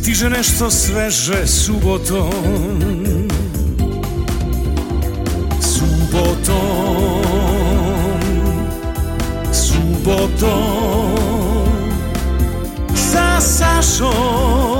Stiže nešto sveže subotom Subotom Subotom Sa Sašom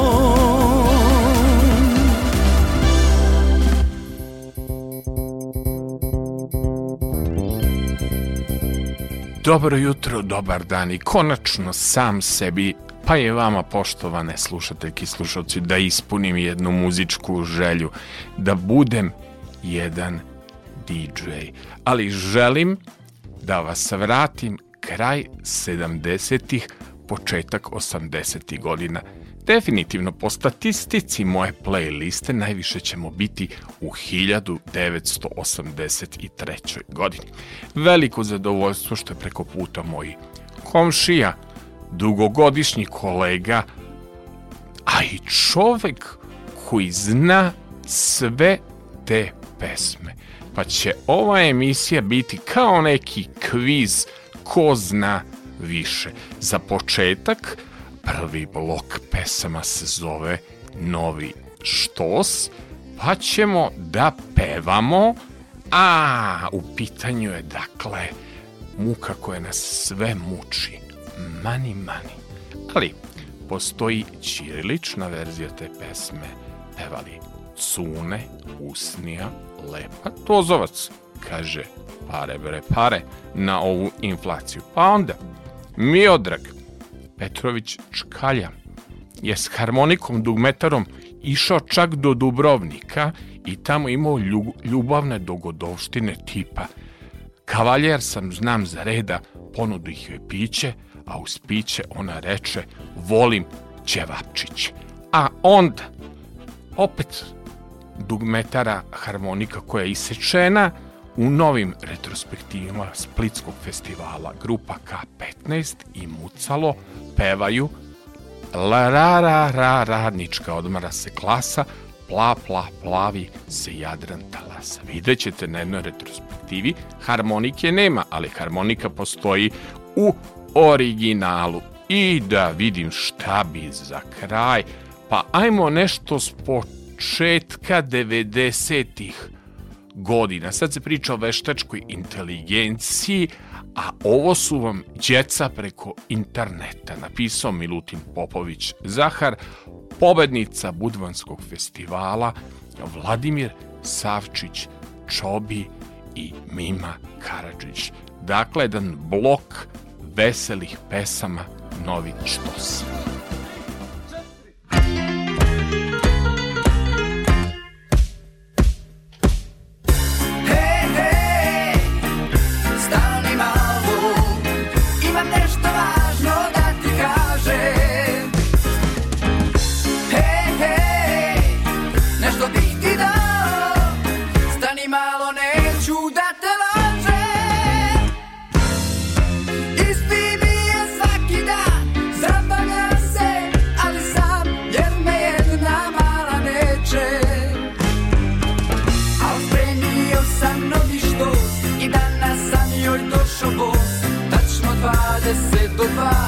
Dobro jutro, dobar dan i konačno sam sebi, pa je vama poštovane slušateljki i slušalci, da ispunim jednu muzičku želju, da budem jedan DJ. Ali želim da vas vratim kraj 70-ih, početak 80-ih godina. Definitivno, po statistici moje playliste najviše ćemo biti u 1983. godini. Veliko zadovoljstvo što je preko puta moj komšija, dugogodišnji kolega, a i čovek koji zna sve te pesme. Pa će ova emisija biti kao neki kviz ko zna više. Za početak, prvi blok pesama se zove Novi štos, pa ćemo da pevamo, a u pitanju je dakle muka koja nas sve muči, mani mani. Ali postoji čirilična verzija te pesme, pevali Cune, Usnija, Lepa Tozovac, kaže pare bre pare na ovu inflaciju. Pa onda, Miodrag, Petrović Čkalja je s harmonikom dugmetarom išao čak do Dubrovnika i tamo imao ljubavne dogodovštine tipa Kavaljer sam znam za reda, ponudi joj piće, a uz piće ona reče volim ćevapčić. A onda opet dugmetara harmonika koja je isečena, u novim retrospektivima Splitskog festivala grupa K15 i Mucalo pevaju La ra ra ra radnička odmara se klasa, pla pla plavi se Jadran talasa. Vidjet ćete na jednoj retrospektivi, harmonike nema, ali harmonika postoji u originalu. I da vidim šta bi za kraj, pa ajmo nešto s početka 90-ih godina. Sad se priča o veštačkoj inteligenciji, a ovo su vam djeca preko interneta, napisao Milutin Popović Zahar, pobednica Budvanskog festivala, Vladimir Savčić Čobi i Mima Karadžić. Dakle, jedan blok veselih pesama Novi Štos. goodbye.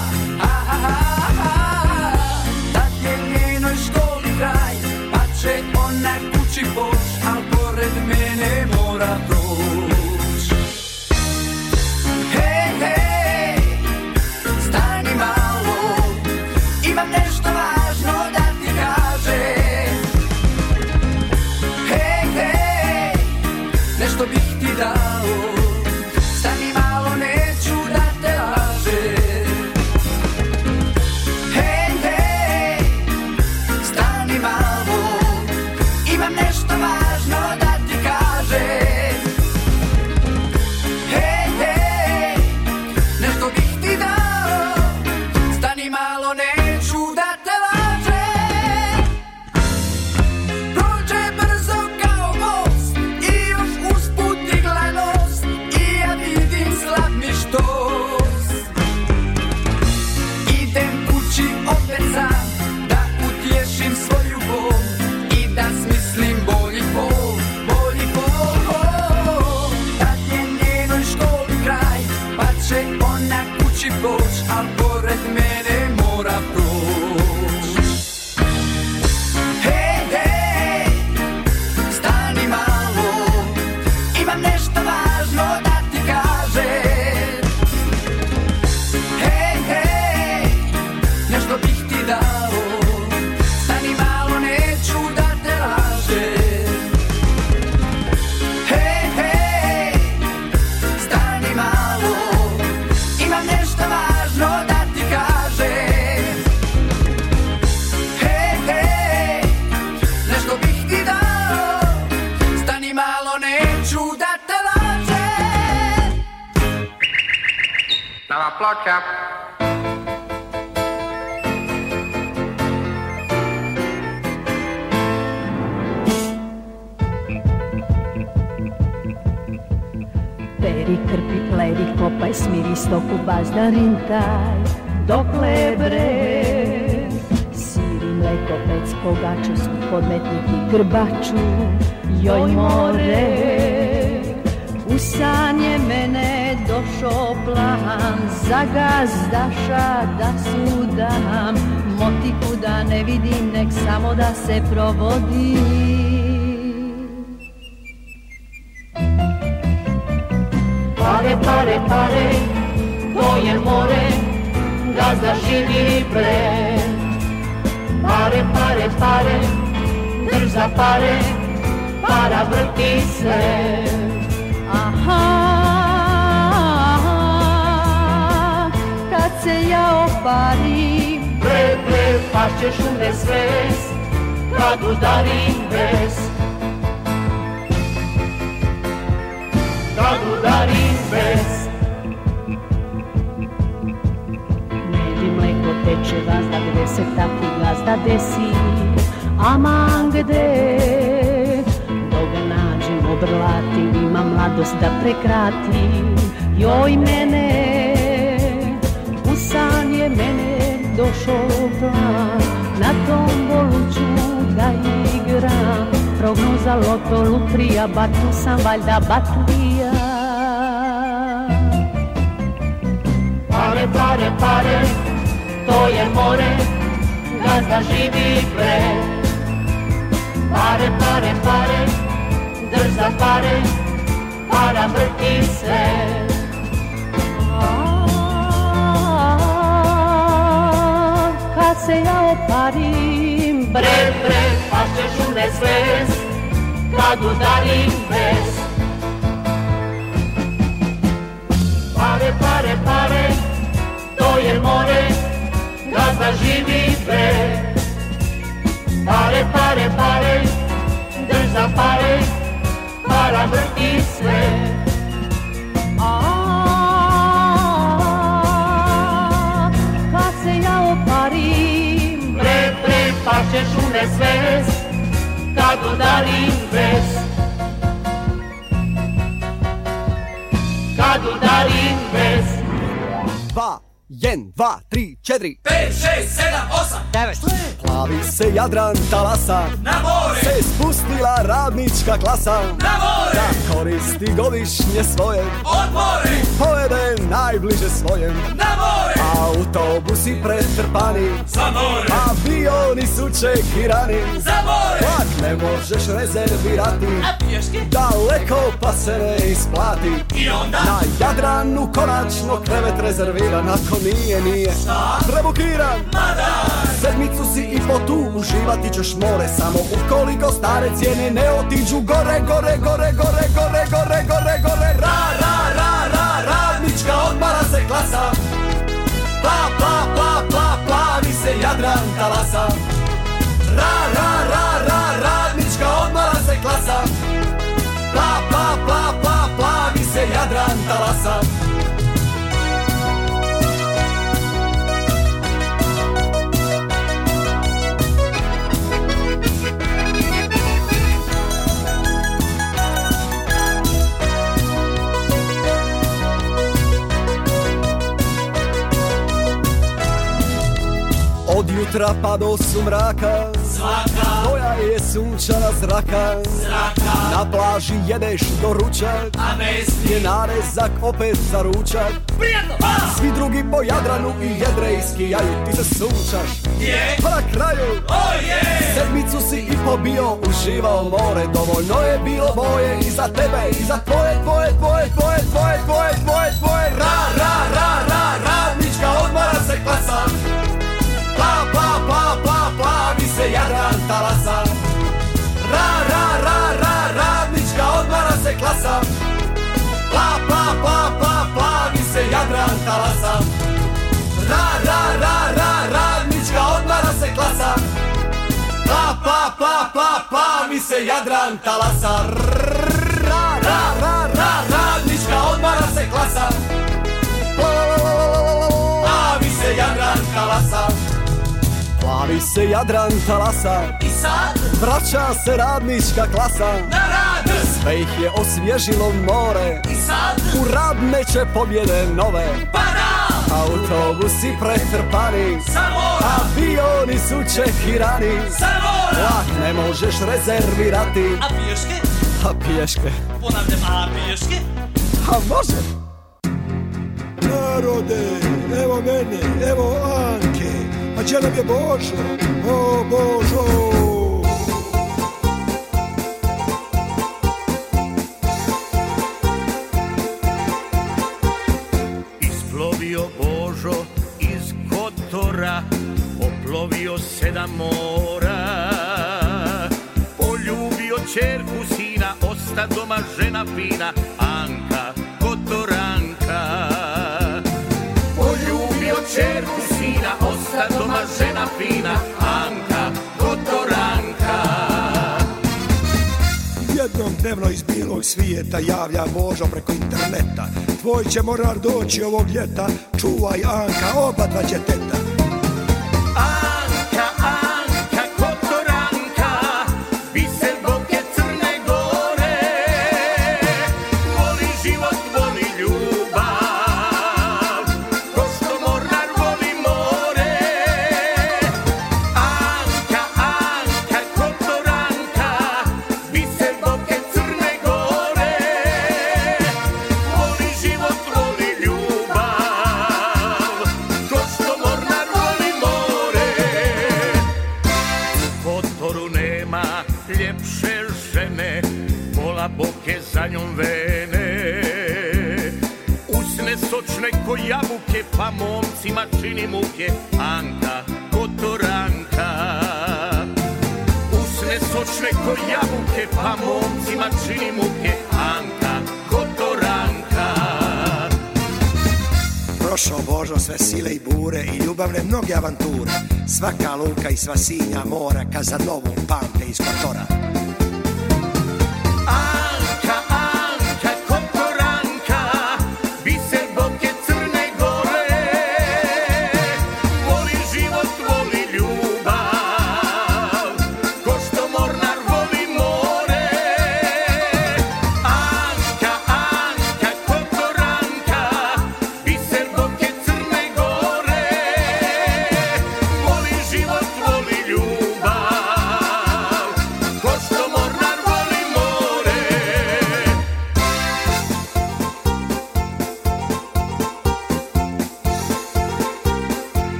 Stava ploča. Peri, krpi, pledi, kopaj, smiri stoku, bazdarin taj, dokle bre. Siri, mleko, pec, pogaču, podmetniti grbaču, joj more, usanje me. šoplam, za gazdaša da sudam, motiku da ne vidim, nek samo da se provodi. Pare, pare, pare, to je more, gazda živi pre. Pare, pare, pare, drž za pare, para vrti se. Pre, pre, bre, pašćeš u nesves Kad udarim bes Kad udarim bes Meni mleko teče vazda Gde se taki da desi Aman gde Boga nađem obrlati Imam mladost da prekratim Joj mene došao plan Na tom bolu ću da igram Prognoza loto lutrija Batu sam valjda batlija Pare, pare, pare To je more Gazda živi pre Pare, pare, pare Drž za pare Para vrti sve se parim Bre, bre, face jules vezi Cadul dar invers Pare, pare, pare doi el more Gazda živi pre Pare, pare, pare Drž pare Para vrti sve pašćeš u nesvest Kad udarim bez Kad udarim bez 1, 2, 3, 4 5, 6, 7, 8 9 Plavi se Jadran talasa Na more Se spustila radnička klasa Na more Da koristi godišnje svoje Odmore Pojede najbliže svojem Na more Autobusi pretrpani Za more Avioni su čekirani Za more Vlak ne možeš rezervirati A pješke? Daleko pa se ne isplati I onda? Na Jadranu konačno krevet rezervira nakon nije, nije Šta? Prebukiran! Mada! Sedmicu si i po tu, uživati ćeš more Samo ukoliko stare cijene ne otiđu gore, gore, gore, gore, gore, gore, gore, gore Ra, ra, ra, ra, radnička odmara se klasa Pa, pa, pa, pla, plavi se Jadran talasa jutra pa do sumraka zvaka, tvoja je sunčana zraka Zraka Na plaži jedeš do A ne smije narezak opet za ručak Prijedno! Svi drugi po Jadranu i Jedrejski iskijaju Ti se sunčaš Je Pa na kraju oh, Sedmicu si i pobio Uživao more Dovoljno je bilo boje I za tebe i za tvoje, tvoje, tvoje, tvoje, tvoje, tvoje, tvoje, tvoje, tvoje, tvoje, talasan Ra, ra, ra, ra, radnička odmara se klasa Pla, pla, pla, pla, plavi se Jadran talasa Ra, ra, ra, ra, radnička odmara se klasa Pla, pa pa pla, plavi pa, se Jadran talasa Ra, ra, ra, ra, radnička odmara se klasa pa, mi se Jadran kalasa! Hvali se Jadran talasa I sad Vraća se radnička klasa Na rad Sve ih je osvježilo more I sad U rad neće pobjede nove Para Autobusi pretrpani Samo Avioni su čehirani Samo Lak ne možeš rezervirati A piješke? A piješke Ponavljam, a piješke? A može Narode, evo mene, evo Ani a cielem je oh, Bože, o Božo. Isplovio Božo iz oplovio sedam mora. Poljubio čerku sina, osta doma žena fina, Anka Kotoranka. Poljubio čerku sina, Osta doma žena fina, Anka Kotoranka. Jednom dnevno iz bilog svijeta javlja Božo preko interneta. Tvoj će morar doći ovog ljeta, čuvaj Anka, oba dva će teta. jabuke pa momcima čini muke Anka Kotoranka Usne sočne ko jabuke pa momcima čini muke Anka Kotoranka Prošao Božo sve sile i bure i ljubavne mnoge avanture Svaka luka i sva sinja mora kad za novu pamte iz Kotora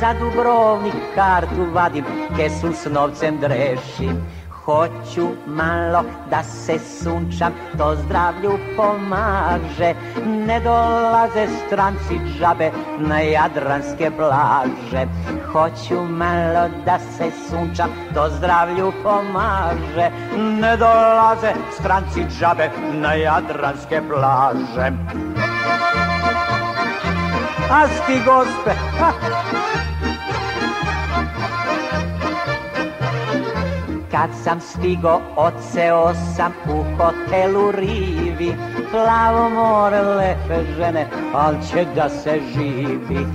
za Dubrovnik kartu vadim, kesu s novcem drešim. Hoću malo da se sunčam, to zdravlju pomaže. Ne dolaze stranci džabe na jadranske plaže. Hoću malo da se sunčam, to zdravlju pomaže. Ne dolaze stranci džabe na jadranske plaže. Asti gospe, Kad sam stigo, odseo sam u hotelu Rivi Plavo more, lepe žene, al će da se živi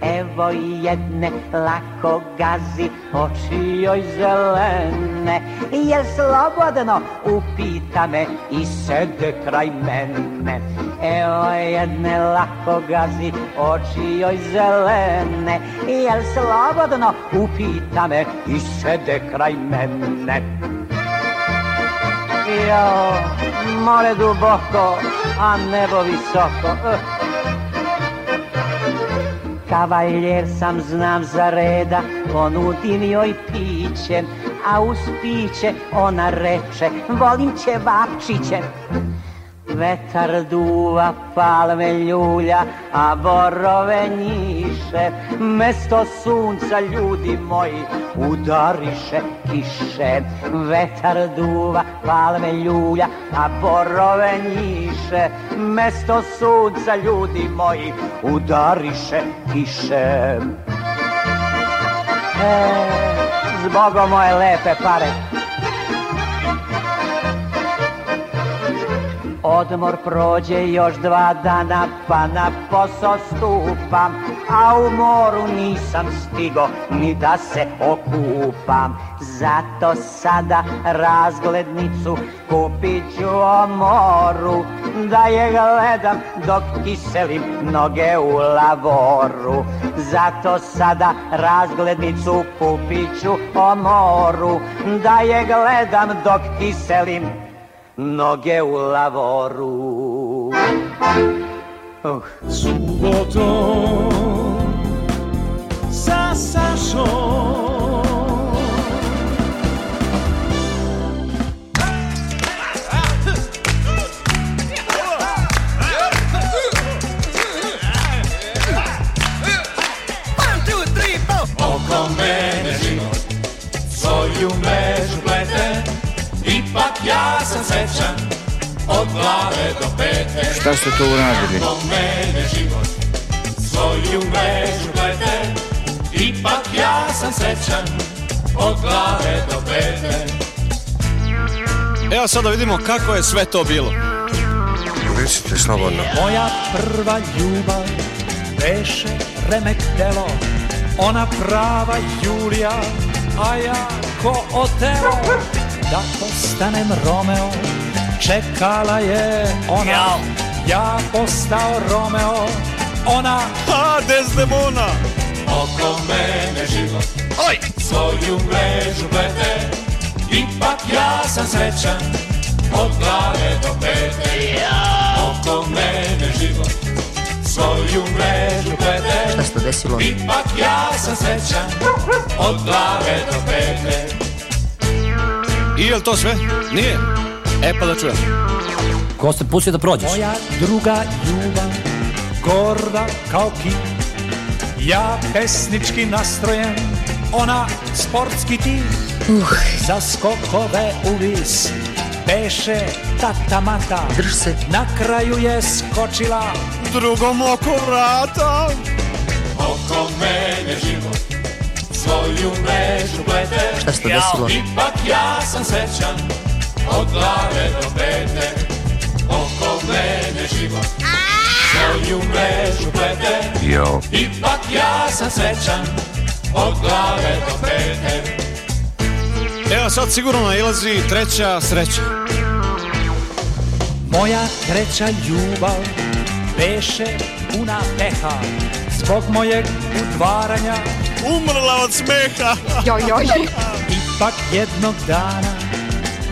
Evo jedne lako gazi oči joj zelene Je slobodno upita me i sede kraj mene Evo jedne lako pogazi oči joj zelene Jel slobodno upita me i sede kraj mene Jo, more duboko, a nebo visoko eh. Kavaljer sam znam za reda, ponudim joj piće A uz piće ona reče, volim će vapčiće Vetar duva, palme ljulja, a borove njiše Mesto sunca, ljudi moji, udariše kiše Vetar duva, palme ljulja, a borove njiše Mesto sunca, ljudi moji, udariše kiše e, zbogo moje lepe pare Odmor prođe još dva dana pa na posao stupam A u moru nisam stigo ni da se okupam Zato sada razglednicu kupit ću o moru Da je gledam dok kiselim noge u lavoru Zato sada razglednicu kupit ću o moru Da je gledam dok kiselim nog è un lavoro. Oh. Subotò, sa sa One, two, three, four. Oh, mesmo. Ipak ja sam srećan Od glave do pete Šta ste to uradili? Kako mene život Svoju mrežu plete Ipak ja sam srećan Od glave do pete Evo sada vidimo kako je sve to bilo. Recite slobodno. Moja prva ljubav veše remek telo, ona prava Julija, a ja ko telo da postanem Romeo Čekala je ona Ja postao Romeo Ona Ha Desdemona Oko mene život Oj. Ovaj. Svoju mrežu plete Ipak ja sam srećan Od glave do pete Oko mene život Svoju mrežu plete Šta se desilo? Ipak ja sam srećan Od glave do pete i je li to sve? Nije? E pa da čujem. Koste, pusti da prođeš. Moja druga ljubav, gorda kao ki. Ja pesnički nastrojen, ona sportski ti. Uh. Za skokove u vis, peše tata mata. Drž se. Na kraju je skočila. Drugom oko vrata. Oko mene živi svoju mrežu plete Šta se to desilo? Ja, ipak ja sam srećan Od glave do pete Oko mene život Svoju mrežu plete Jo. Ipak ja sam srećan Od glave do pete Evo sad sigurno ilazi treća sreća Moja treća ljubav Beše puna peha Zbog mojeg utvaranja umrla od smeha. Joj, joj. Ipak jednog dana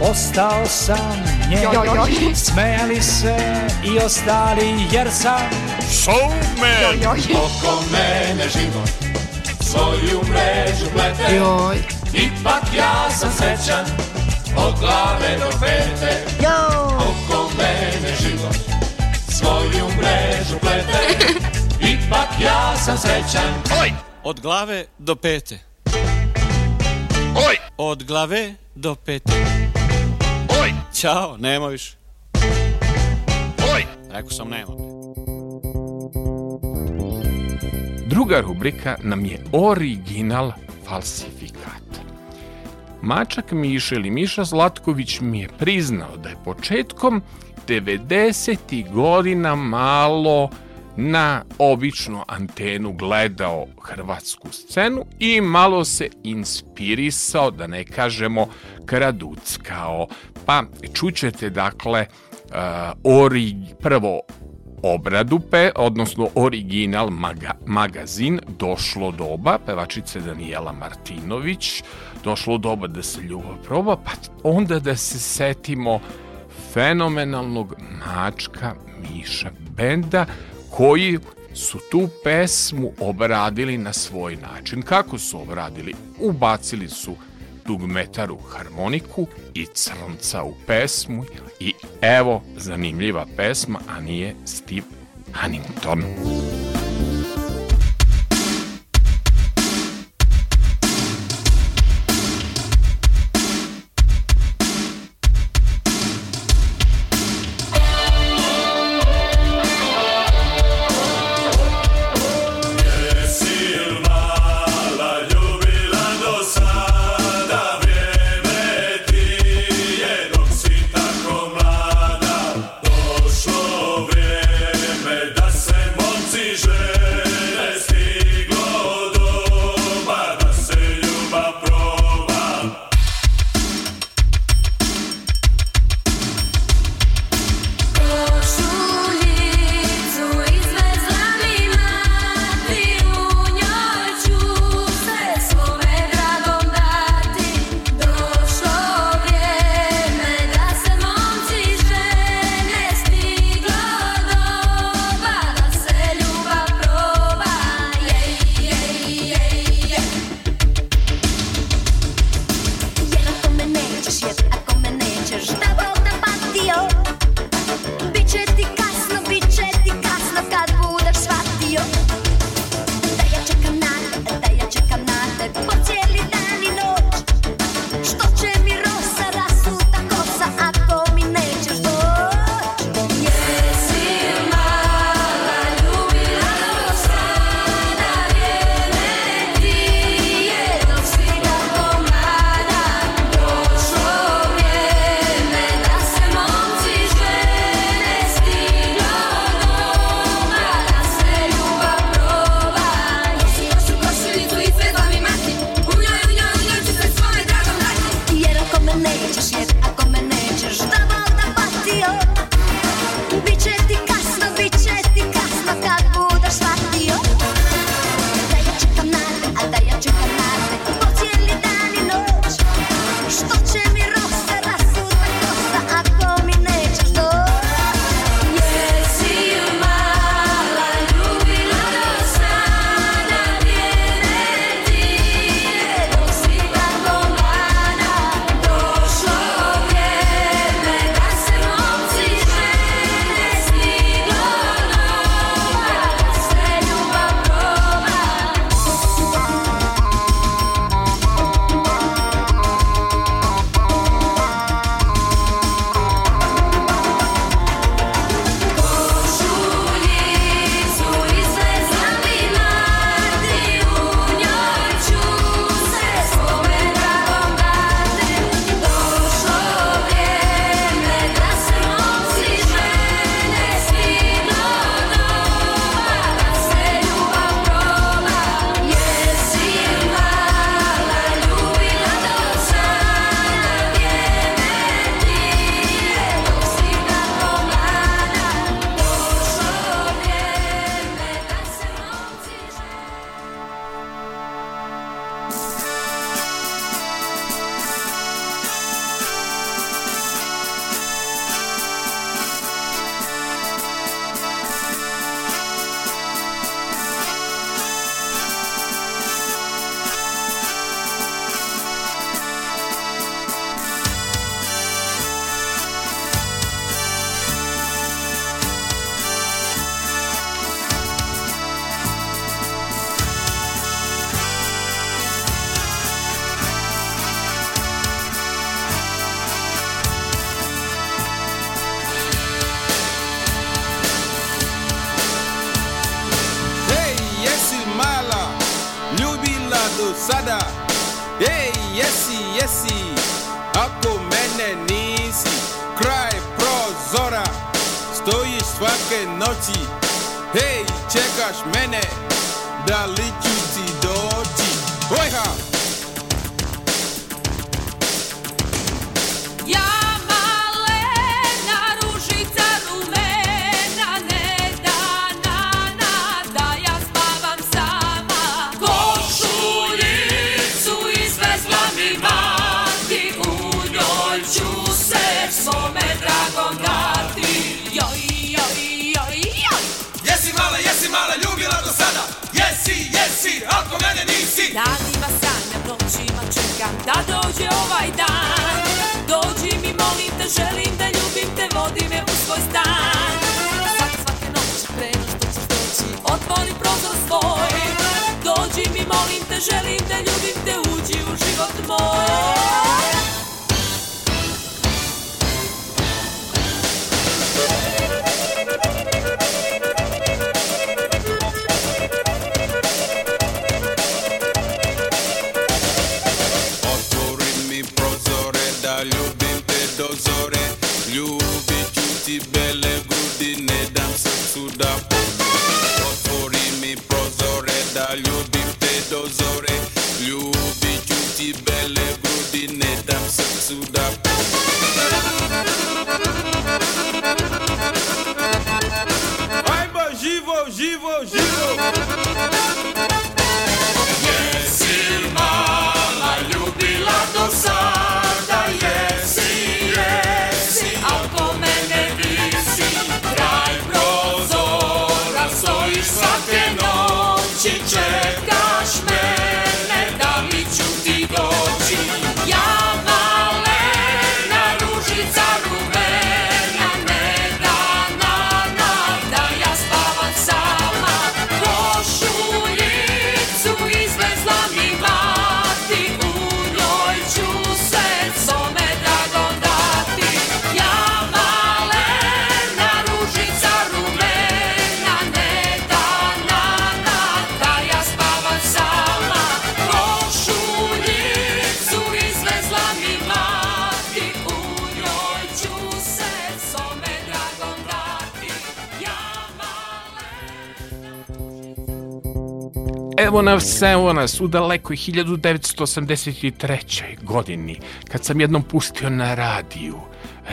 ostao sam nje. Joj, joj. Smejali se i ostali jer sam showman. Joj, joj. Oko mene život svoju mrežu plete. Joj. Ipak ja sam srećan od glave do pete. Joj. Oko mene život svoju mrežu plete. Ipak ja sam srećan. Oj. Od glave do pete. Oj! Od glave do pete. Oj! Ćao, nema više. Oj! Rekao sam nema. Druga rubrika nam je original falsifikat. Mačak Miša ili Miša Zlatković mi je priznao da je početkom 90. godina malo na običnu antenu gledao hrvatsku scenu i malo se inspirisao, da ne kažemo kraduckao. Pa čućete dakle e, ori, prvo obradu, odnosno original maga, magazin Došlo doba, pevačice Daniela Martinović, Došlo doba da se ljubav proba, pa onda da se setimo fenomenalnog mačka Miša Benda koji su tu pesmu obradili na svoj način. Kako su obradili? Ubacili su dugmetaru harmoniku i crnca u pesmu i evo zanimljiva pesma, a nije Steve Huntington. nećeš jer ako me nećeš da nuda Otvorimi prozore da ljubim te do zore Ljubit ću ti bele grudi, ne dam srcu da Ajmo živo, živo, živo Ci czeka Evo nas, evo nas, u dalekoj 1983. godini, kad sam jednom pustio na radiju,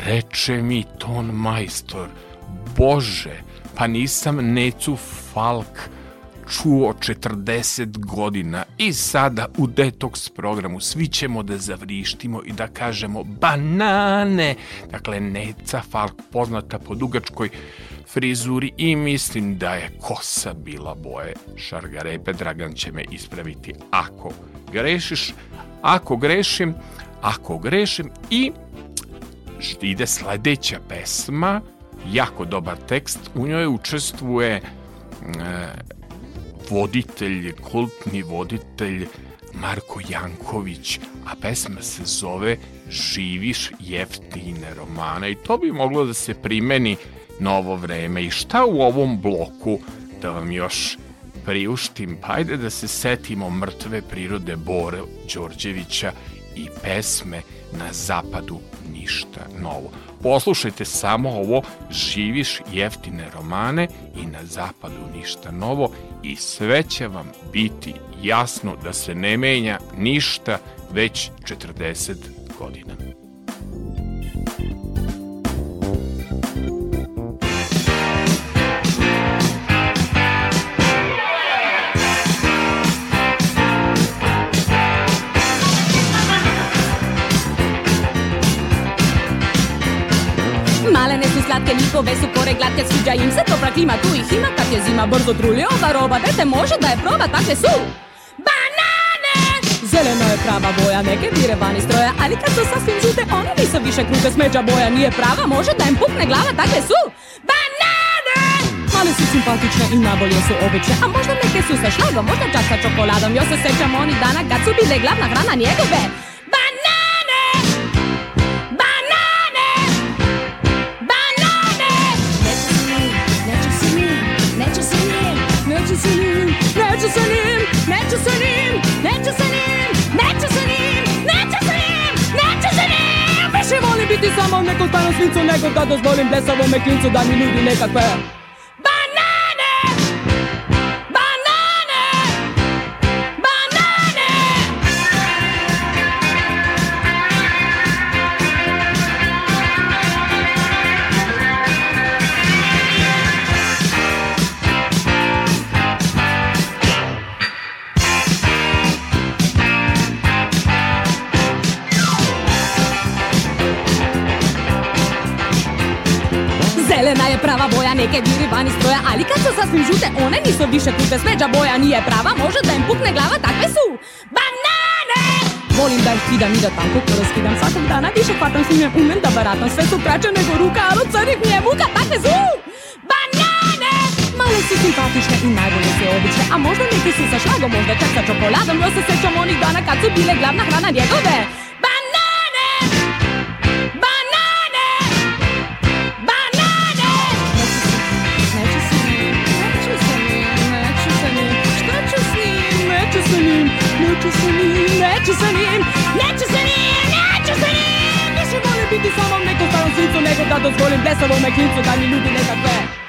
reče mi ton majstor, Bože, pa nisam Necu Falk čuo 40 godina i sada u detox programu svi ćemo da zavrištimo i da kažemo banane. Dakle, Neca Falk poznata po dugačkoj frizuri i mislim da je kosa bila boje šargarepe. Dragan će me ispraviti ako grešiš, ako grešim, ako grešim i ide sljedeća pesma, jako dobar tekst, u njoj učestvuje e, voditelj, kultni voditelj Marko Janković, a pesma se zove Živiš jeftine romana i to bi moglo da se primeni novo vreme i šta u ovom bloku da vam još priuštim, pa ajde da se setimo mrtve prirode Bore Đorđevića i pesme Na zapadu ništa novo. Poslušajte samo ovo Živiš jeftine romane i Na zapadu ništa novo i sve će vam biti jasno da se ne menja ništa već 40 godina. Niko ve su kore glatke Sviđa im se dobra klima, tu ih ima kad je zima Brzo trulje ova roba, dete može da je proba, takve su Banane! Zelena je prava boja, neke vire van iz stroja Ali kad su sasvim žute, one nisu više kruge Smeđa boja nije prava, može da im pukne glava, takve su Banane! Male su simpatične i nabolje su obične A možda neke su sa šlagom, možda čak sa čokoladom Jo se sećam onih dana kad su bile glavna hrana njegove Necusenim, necusenim, necusenim, necusenim, necusenim, necusenim, necusenim Više volim biti samo neko stano svincu nego da dozvolim blesavom meklincu da mi ljudi nekakve vani stroja Ali kad su sasvim žute One nisu više kute Sveđa boja nije prava Može da im pukne glava Takve su banane Volim da ih kidam i da tako kroz kidam Svakog dana više hvatam s njim Umem da baratam Sve su kraće nego ruka Ali od crnih mi je muka Takve su banane Male su simpatične i najbolje su obične A možda neke su sa šlagom Možda čak sa čokoladom No se sećam onih dana Kad su bile glavna hrana djedove soldados wollen Besserung, mein Kind sogar die Lüge der Kaffee.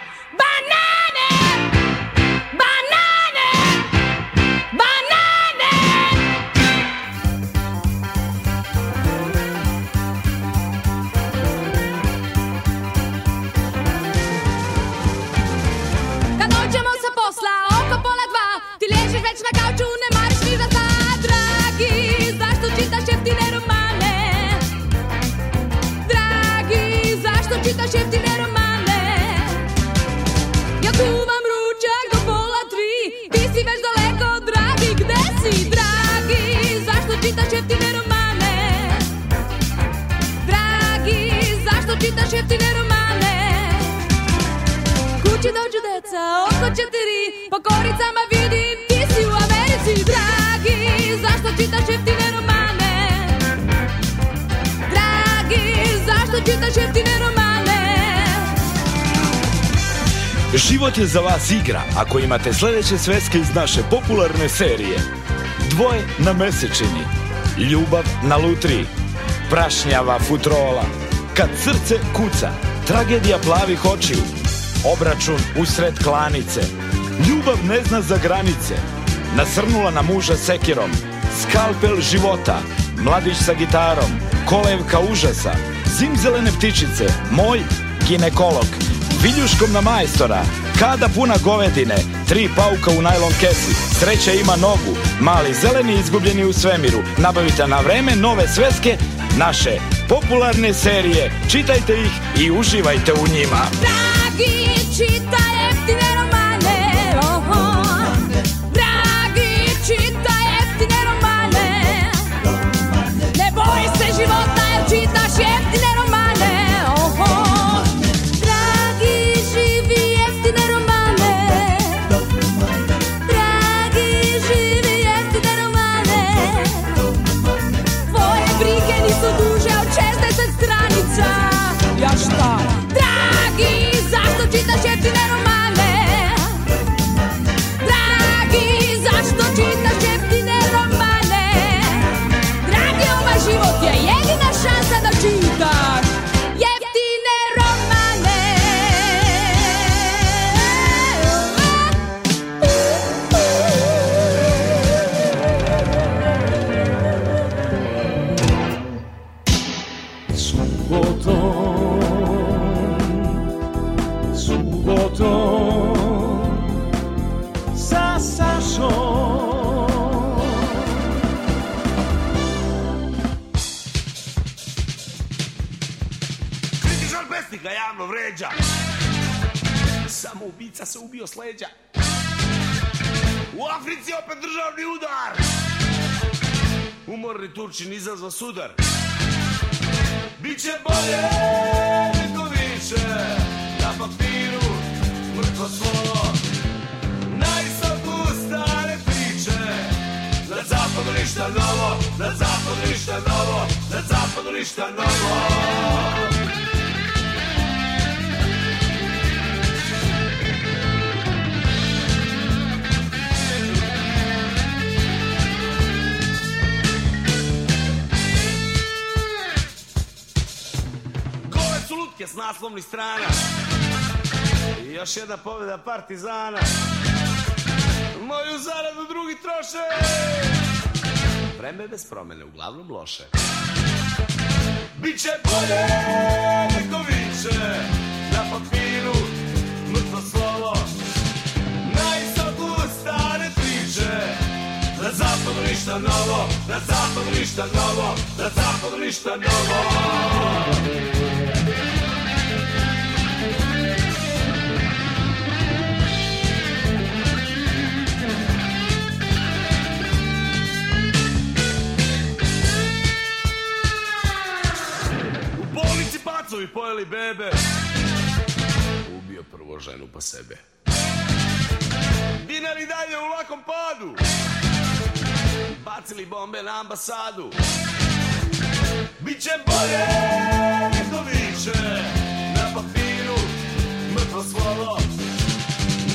ako imate sljedeće sveske iz naše popularne serije. Dvoje na mesečini, ljubav na lutri... prašnjava futrola, kad srce kuca, tragedija plavih očiju, obračun usred klanice, ljubav ne zna za granice, nasrnula na muža sekirom, skalpel života, mladić sa gitarom, kolevka užasa, zimzelene ptičice, moj ginekolog, viljuškom na majstora, kada puna govedine, tri pauka u najlon kesi, sreće ima nogu, mali zeleni izgubljeni u svemiru, nabavite na vreme nove sveske, naše popularne serije, čitajte ih i uživajte u njima. ubio s U Africi opet državni udar. Umorni Turčin izazva sudar. Biće bolje, niko više, na papiru mrtvo slovo. Najsam stare priče, na zapadu ništa novo, na zapadu ništa novo, na zapadu ništa novo. s naslovnih strana I još jedna pobjeda Partizana Moju zaradu drugi troše Vreme bez promene, uglavnom loše Biće bolje, neko više Na papiru, mrtvo slovo Najsoku stare priče na zapadu ništa novo, na zapadu ništa novo, Da zapadu ništa novo. i pojeli bebe Ubio prvo ženu pa sebe Dinari dalje u lakom padu Bacili bombe na ambasadu Biće bolje nego više Na papiru mrtvo slovo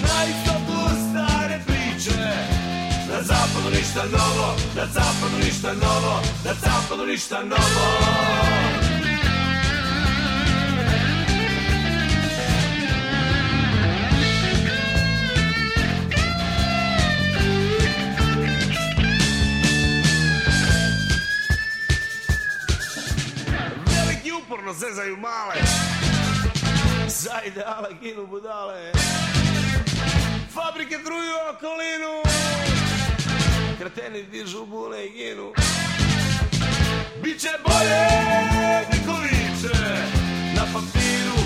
Na stare priče Na zapadu ništa novo Na zapadu ništa novo Na zapadu ništa novo uporno zezaju male Zajde, ale, ginu budale Fabrike truju okolinu Kreteni dižu bule i ginu Biće bolje, niko viče Na papiru,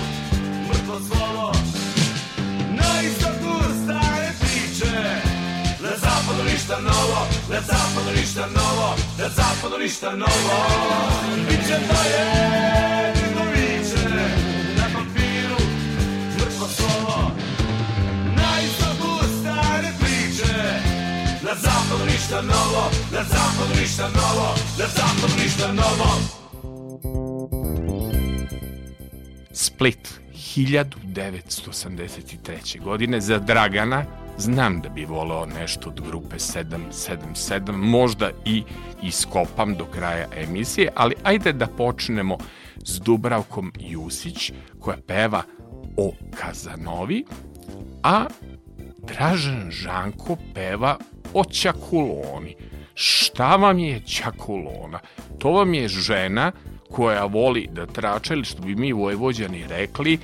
mrtvo slovo Na istotu stare priče zapadu ništa novo, na zapadu ništa novo, na zapadu ništa novo. Biće to je, bilo biće, na papiru, mrtvo slovo. Na istoku stare priče, na zapadu ništa novo, na zapadu ništa novo, na zapadu ništa novo. Split 1983. godine za Dragana Znam da bi volao nešto od grupe 777, možda i iskopam do kraja emisije, ali ajde da počnemo s Dubravkom Jusić koja peva o Kazanovi, a Dražen Žanko peva o Čakuloni. Šta vam je Čakulona? To vam je žena koja voli da trače, ili što bi mi vojvođani rekli,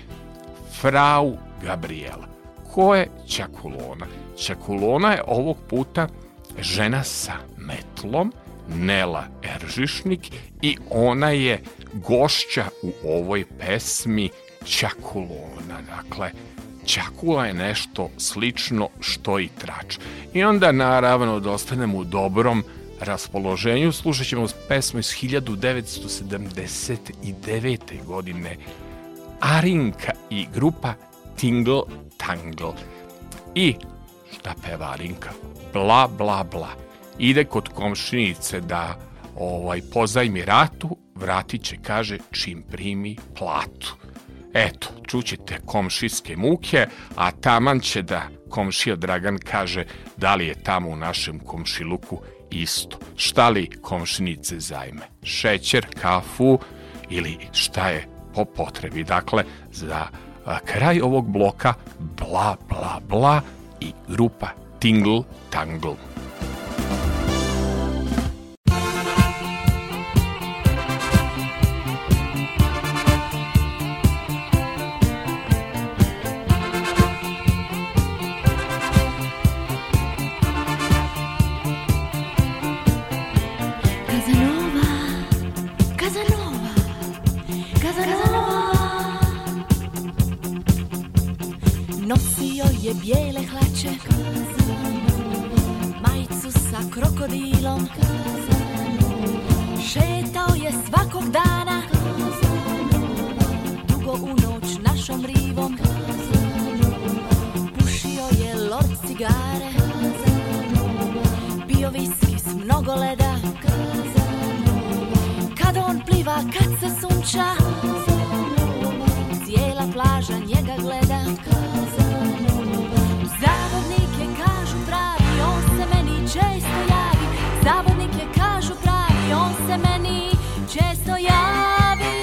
frau Gabriela. Ko je Čakulona? Čakulona je ovog puta žena sa metlom, Nela Eržišnik i ona je gošća u ovoj pesmi Čakulona. Dakle, Čakula je nešto slično što i trač. I onda naravno da ostanemo u dobrom raspoloženju. Slušat ćemo pesmu iz 1979. godine Arinka i grupa Tingle i šta peva Alinka? Bla, bla, bla. Ide kod komšinice da ovaj, pozajmi ratu, vratit će, kaže, čim primi platu. Eto, čućete komšijske muke, a taman će da komšio Dragan kaže da li je tamo u našem komšiluku isto. Šta li komšinice zajme? Šećer, kafu ili šta je po potrebi. Dakle, za kraj ovog bloka bla bla bla i grupa Tingle Tangle. bijele hlače Majcu sa krokodilom Šetao je svakog dana Dugo u noć našom rivom Pušio je lord cigare Pio viski s mnogo leda Kad on pliva, kad se sunča Cijela plaža njega gleda Zavodnike kažu pravi, on se meni često javi Zavodnike kažu pravi, on se meni često javi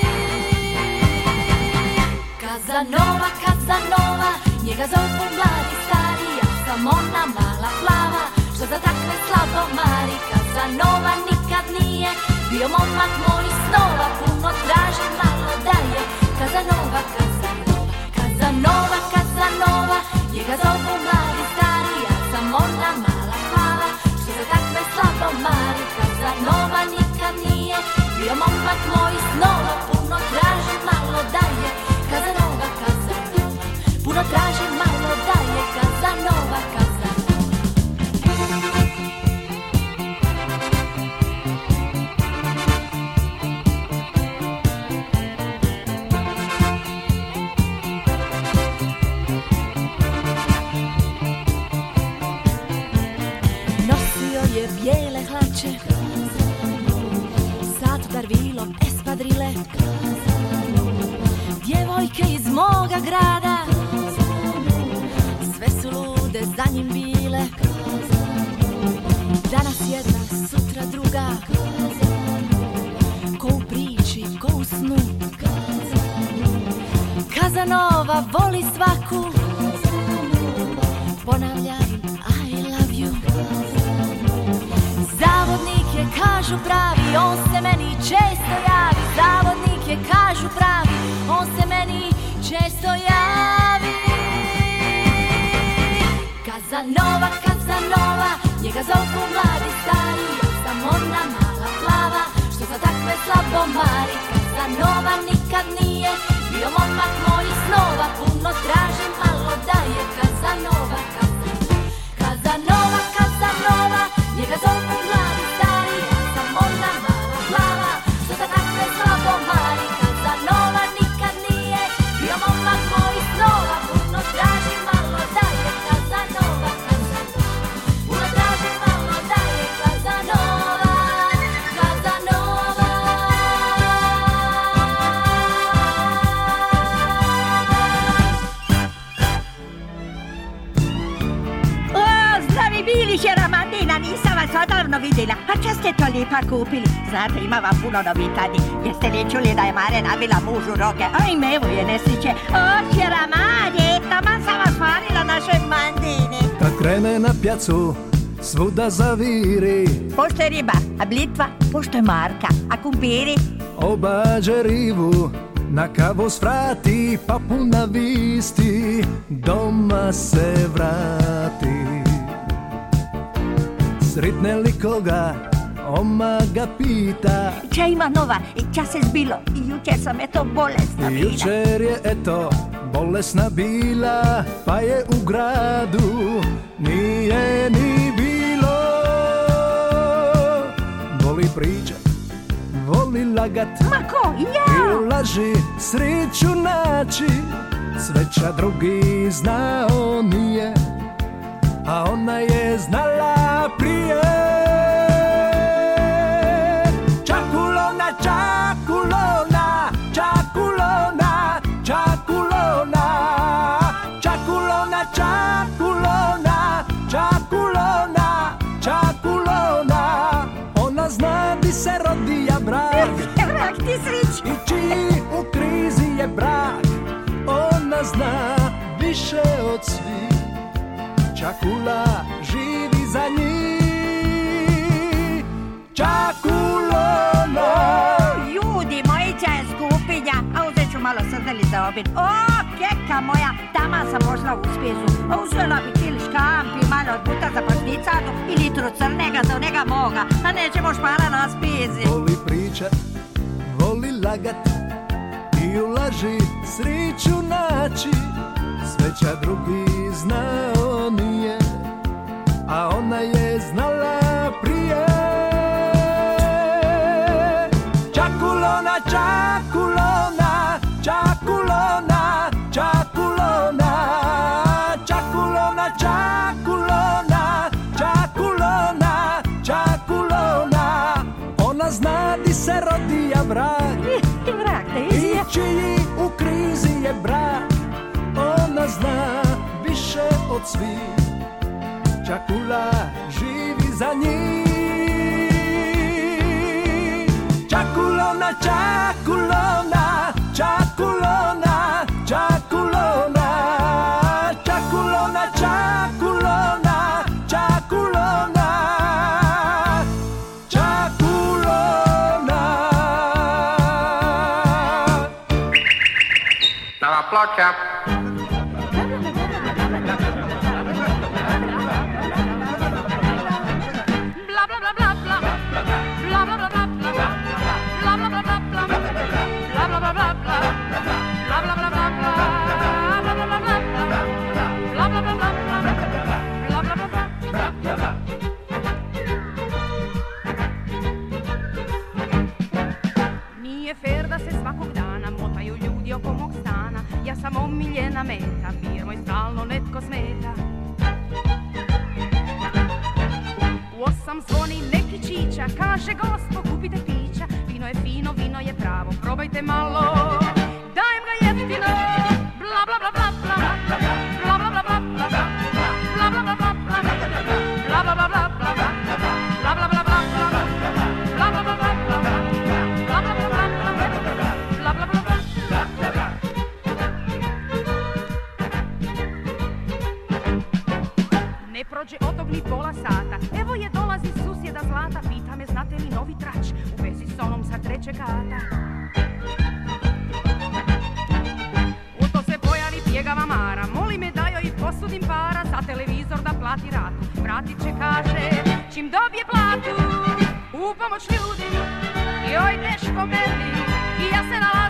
Kazanova, Kazanova, njega zovu mladi stari Ja sam ona mala plava, što za takve slabo mari Kazanova nikad nije bio momak mojih snova Puno tražim malo dalje Kazanova, Kazanova, Kazanova, Kazanova Njega zovu mali stari, ja sam mala hvala Što se takve slabo mari, kad za nova nikad nije Bio momak moj snova, puno tražim malo daje, Kazanova, kazan tu, puno tražim kazalo espadrile Djevojke iz moga grada Sve su lude za njim bile Danas jedna, sutra druga Ko u priči, ko u snu Kazanova voli svaku Ponavlja im I love you Zavodnik je kažu pravi osnovi često javi Zavodnik je kažu pravi On se meni često javi Kazanova, Kazanova Njega zovu mladi stari Sam ona mala plava Što za takve slabo mari Kazanova nikad nije Bio momak mojih snova Puno tražim, malo daje Kazanova, Kazanova Kazanova, Kazanova Njega zovu li ipak kupili. Znate, ima vam puno novitadi. Jeste li čuli da je Mare nabila mužu roke? Aj, mevu je nesreće. Oćera Mare, tamo sam vas farila našoj mandini. Kad krene na pjacu, svuda zaviri. Pošto je riba, a blitva, pošto je marka, a kumpiri. Obađe rivu, na kavu svrati, pa puna visti, doma se vrati. Sritne li koga, oma ga pita Če ima nova, ča se zbilo, juče sam eto bolesna bila Jučer je eto bolesna bila, pa je u gradu nije ni bilo Voli priča, voli lagat Ma ko, ja? I ulaži laži sreću naći Sveća drugi znao nije, a ona je znala je brak, ona zna više od svih, Čakula živi za njih. no Ljudi, mojića je skupinja, a uzet ću malo za obin. O, keka moja, tama sam možla u spisu, a uzela bi kiliš kampi, malo od puta za pašnicanu i litru crnega za nega moga, a nećemo špara na spizi. Voli pričat, voli lagat, u laži sriću naći sve drugi znao cvít, čakula živí za ní. Čakulona, čakulona, čakulona. omiljena meta, mir moj stalno netko smeta. U osam zvoni neki čiča, kaže gospo kupite pića, vino je fino, vino je pravo, probajte malo. la la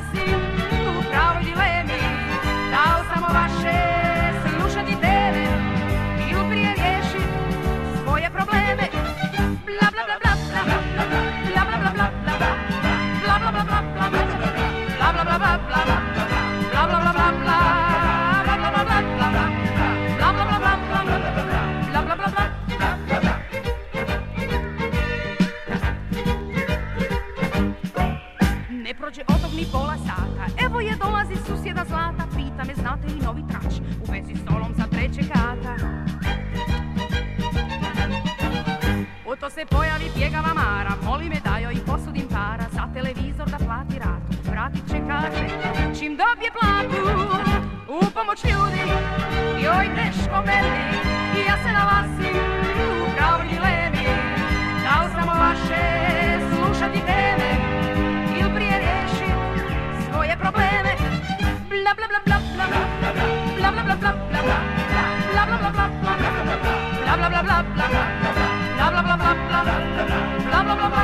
ja se na vas u pravni levi. Da li vaše slušati teme ili prije rješim svoje probleme. Bla bla bla bla bla bla bla bla bla bla bla bla bla bla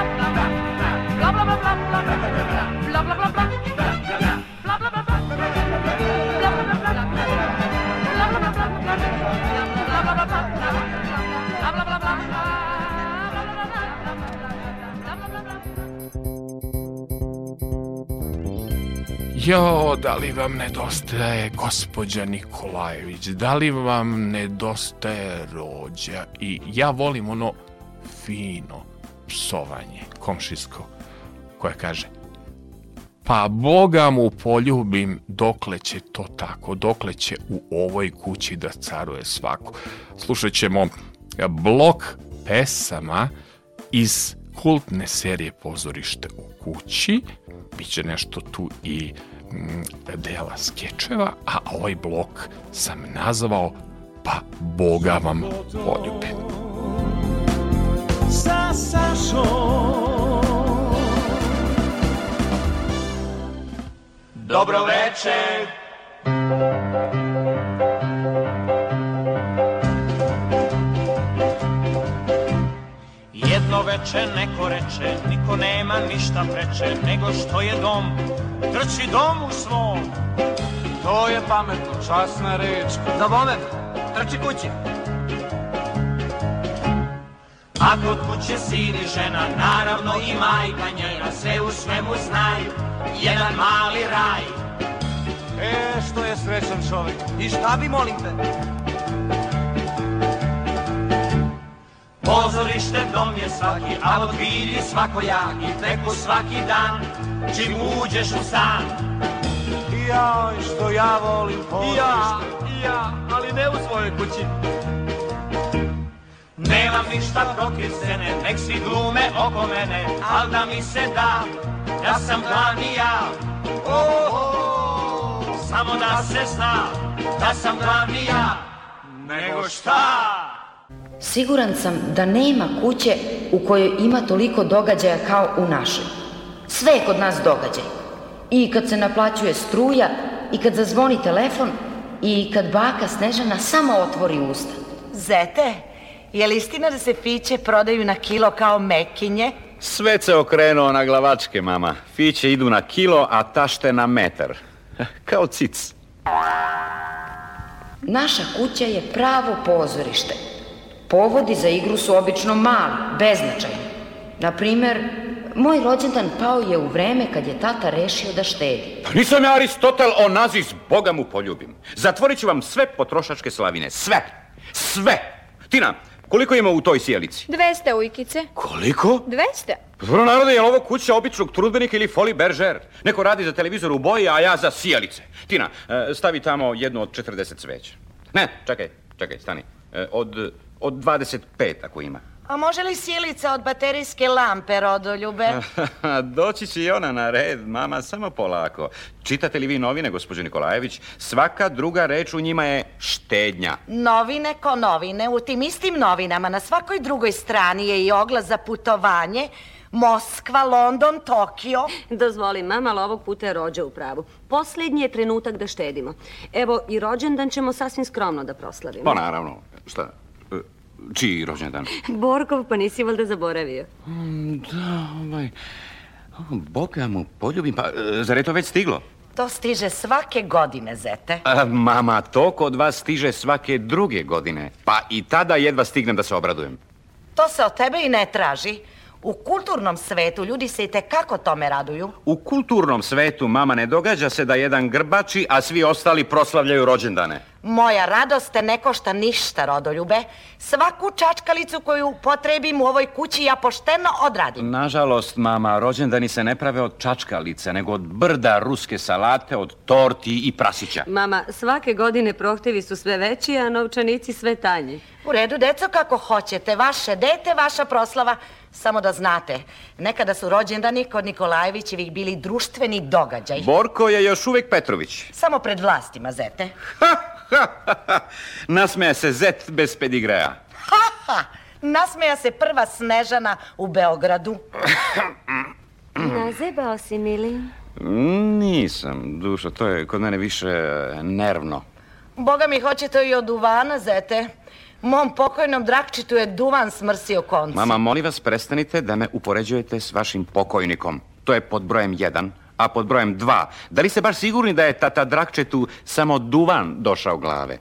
Jo, da li vam nedostaje gospođa Nikolajević, da li vam nedostaje rođa i ja volim ono fino psovanje komšisko koje kaže pa Boga mu poljubim dokle će to tako, dokle će u ovoj kući da caruje svako. Slušat ćemo blok pesama iz kultne serije Pozorište u kući. Biće nešto tu i dela skečeva, a ovaj blok sam nazvao Pa Boga vam Sa Dobro večer. jedno veče neko reče, niko nema ništa preče, nego što je dom, trči dom u svom. To je pametno, časna reč. Za moment, trči kući. Ako kod kuće sin i žena, naravno i majka njena, sve u svemu znaj, jedan mali raj. E, što je srećan čovjek. I šta bi molim te? Pozorište dom je svaki, a svako ja I teku svaki dan, čim uđeš u stan. Jaj, što ja volim pozorište. Ja, ja, ali ne u svojoj kući. Nemam ništa protiv nek svi glume oko mene, al da mi se da, ja sam i ja. Oho! samo da se zna, da sam i ja, nego šta? Siguran sam da nema kuće u kojoj ima toliko događaja kao u našoj. Sve je kod nas događaj. I kad se naplaćuje struja, i kad zazvoni telefon, i kad baka Snežana samo otvori usta. Zete, je li istina da se fiće prodaju na kilo kao mekinje? Sve se okrenuo na glavačke, mama. Fiće idu na kilo, a tašte na metar. Kao cic. Naša kuća je pravo pozorište. Povodi za igru su obično mali, beznačajni. Naprimer, moj rođendan pao je u vreme kad je tata rešio da štedi. Pa nisam ja Aristotel Onazis, Boga mu poljubim. Zatvorit ću vam sve potrošačke slavine, sve, sve. Tina, koliko ima u toj sjelici? 200 ujkice. Koliko? 200. Pa dobro narode, je ovo kuća običnog trudbenika ili foli beržer? Neko radi za televizor u boji, a ja za sjelice. Tina, e, stavi tamo jednu od 40 sveća. Ne, čekaj, čekaj, stani. E, od od 25 ako ima. A može li sjelica od baterijske lampe, Rodoljube? Doći će i ona na red, mama, samo polako. Čitate li vi novine, gospođo Nikolajević? Svaka druga reč u njima je štednja. Novine ko novine. U tim istim novinama na svakoj drugoj strani je i oglas za putovanje. Moskva, London, Tokio. Dozvoli, mama, ali ovog puta je rođa u pravu. Posljednji je trenutak da štedimo. Evo, i rođendan ćemo sasvim skromno da proslavimo. Pa naravno, šta? Čiji rođendan? Borkov, pa nisi valjda zaboravio. Mm, da, ovaj... Boga mu poljubim, pa e, zar je to već stiglo? To stiže svake godine, zete. A, e, mama, to kod vas stiže svake druge godine. Pa i tada jedva stignem da se obradujem. To se od tebe i ne traži. U kulturnom svetu ljudi se i tekako tome raduju. U kulturnom svetu, mama, ne događa se da jedan grbači, a svi ostali proslavljaju rođendane. Moja radost te ne košta ništa, Rodoljube. Svaku čačkalicu koju potrebim u ovoj kući ja pošteno odradim. Nažalost, mama, rođendani se ne prave od čačkalice, nego od brda ruske salate, od torti i prasića. Mama, svake godine prohtevi su sve veći, a novčanici sve tanji. U redu, deco, kako hoćete. Vaše dete, vaša proslava. Samo da znate, nekada su rođendani kod Nikolajevićevih bili društveni događaj. Borko je još uvijek Petrović. Samo pred vlastima, zete. Ha! Nasmeja se zet bez pedigreja. Ha, Nasmeja se prva Snežana u Beogradu. Nazebao si, mili? Nisam, dušo, to je kod mene više e, nervno. Boga mi hoće to i od duvana, zete. Mom pokojnom drakčitu je duvan smrsio koncu. Mama, molim vas, prestanite da me upoređujete s vašim pokojnikom. To je pod brojem jedan. A pod brojem dva, da li ste baš sigurni da je tata Drakčetu samo duvan došao glave?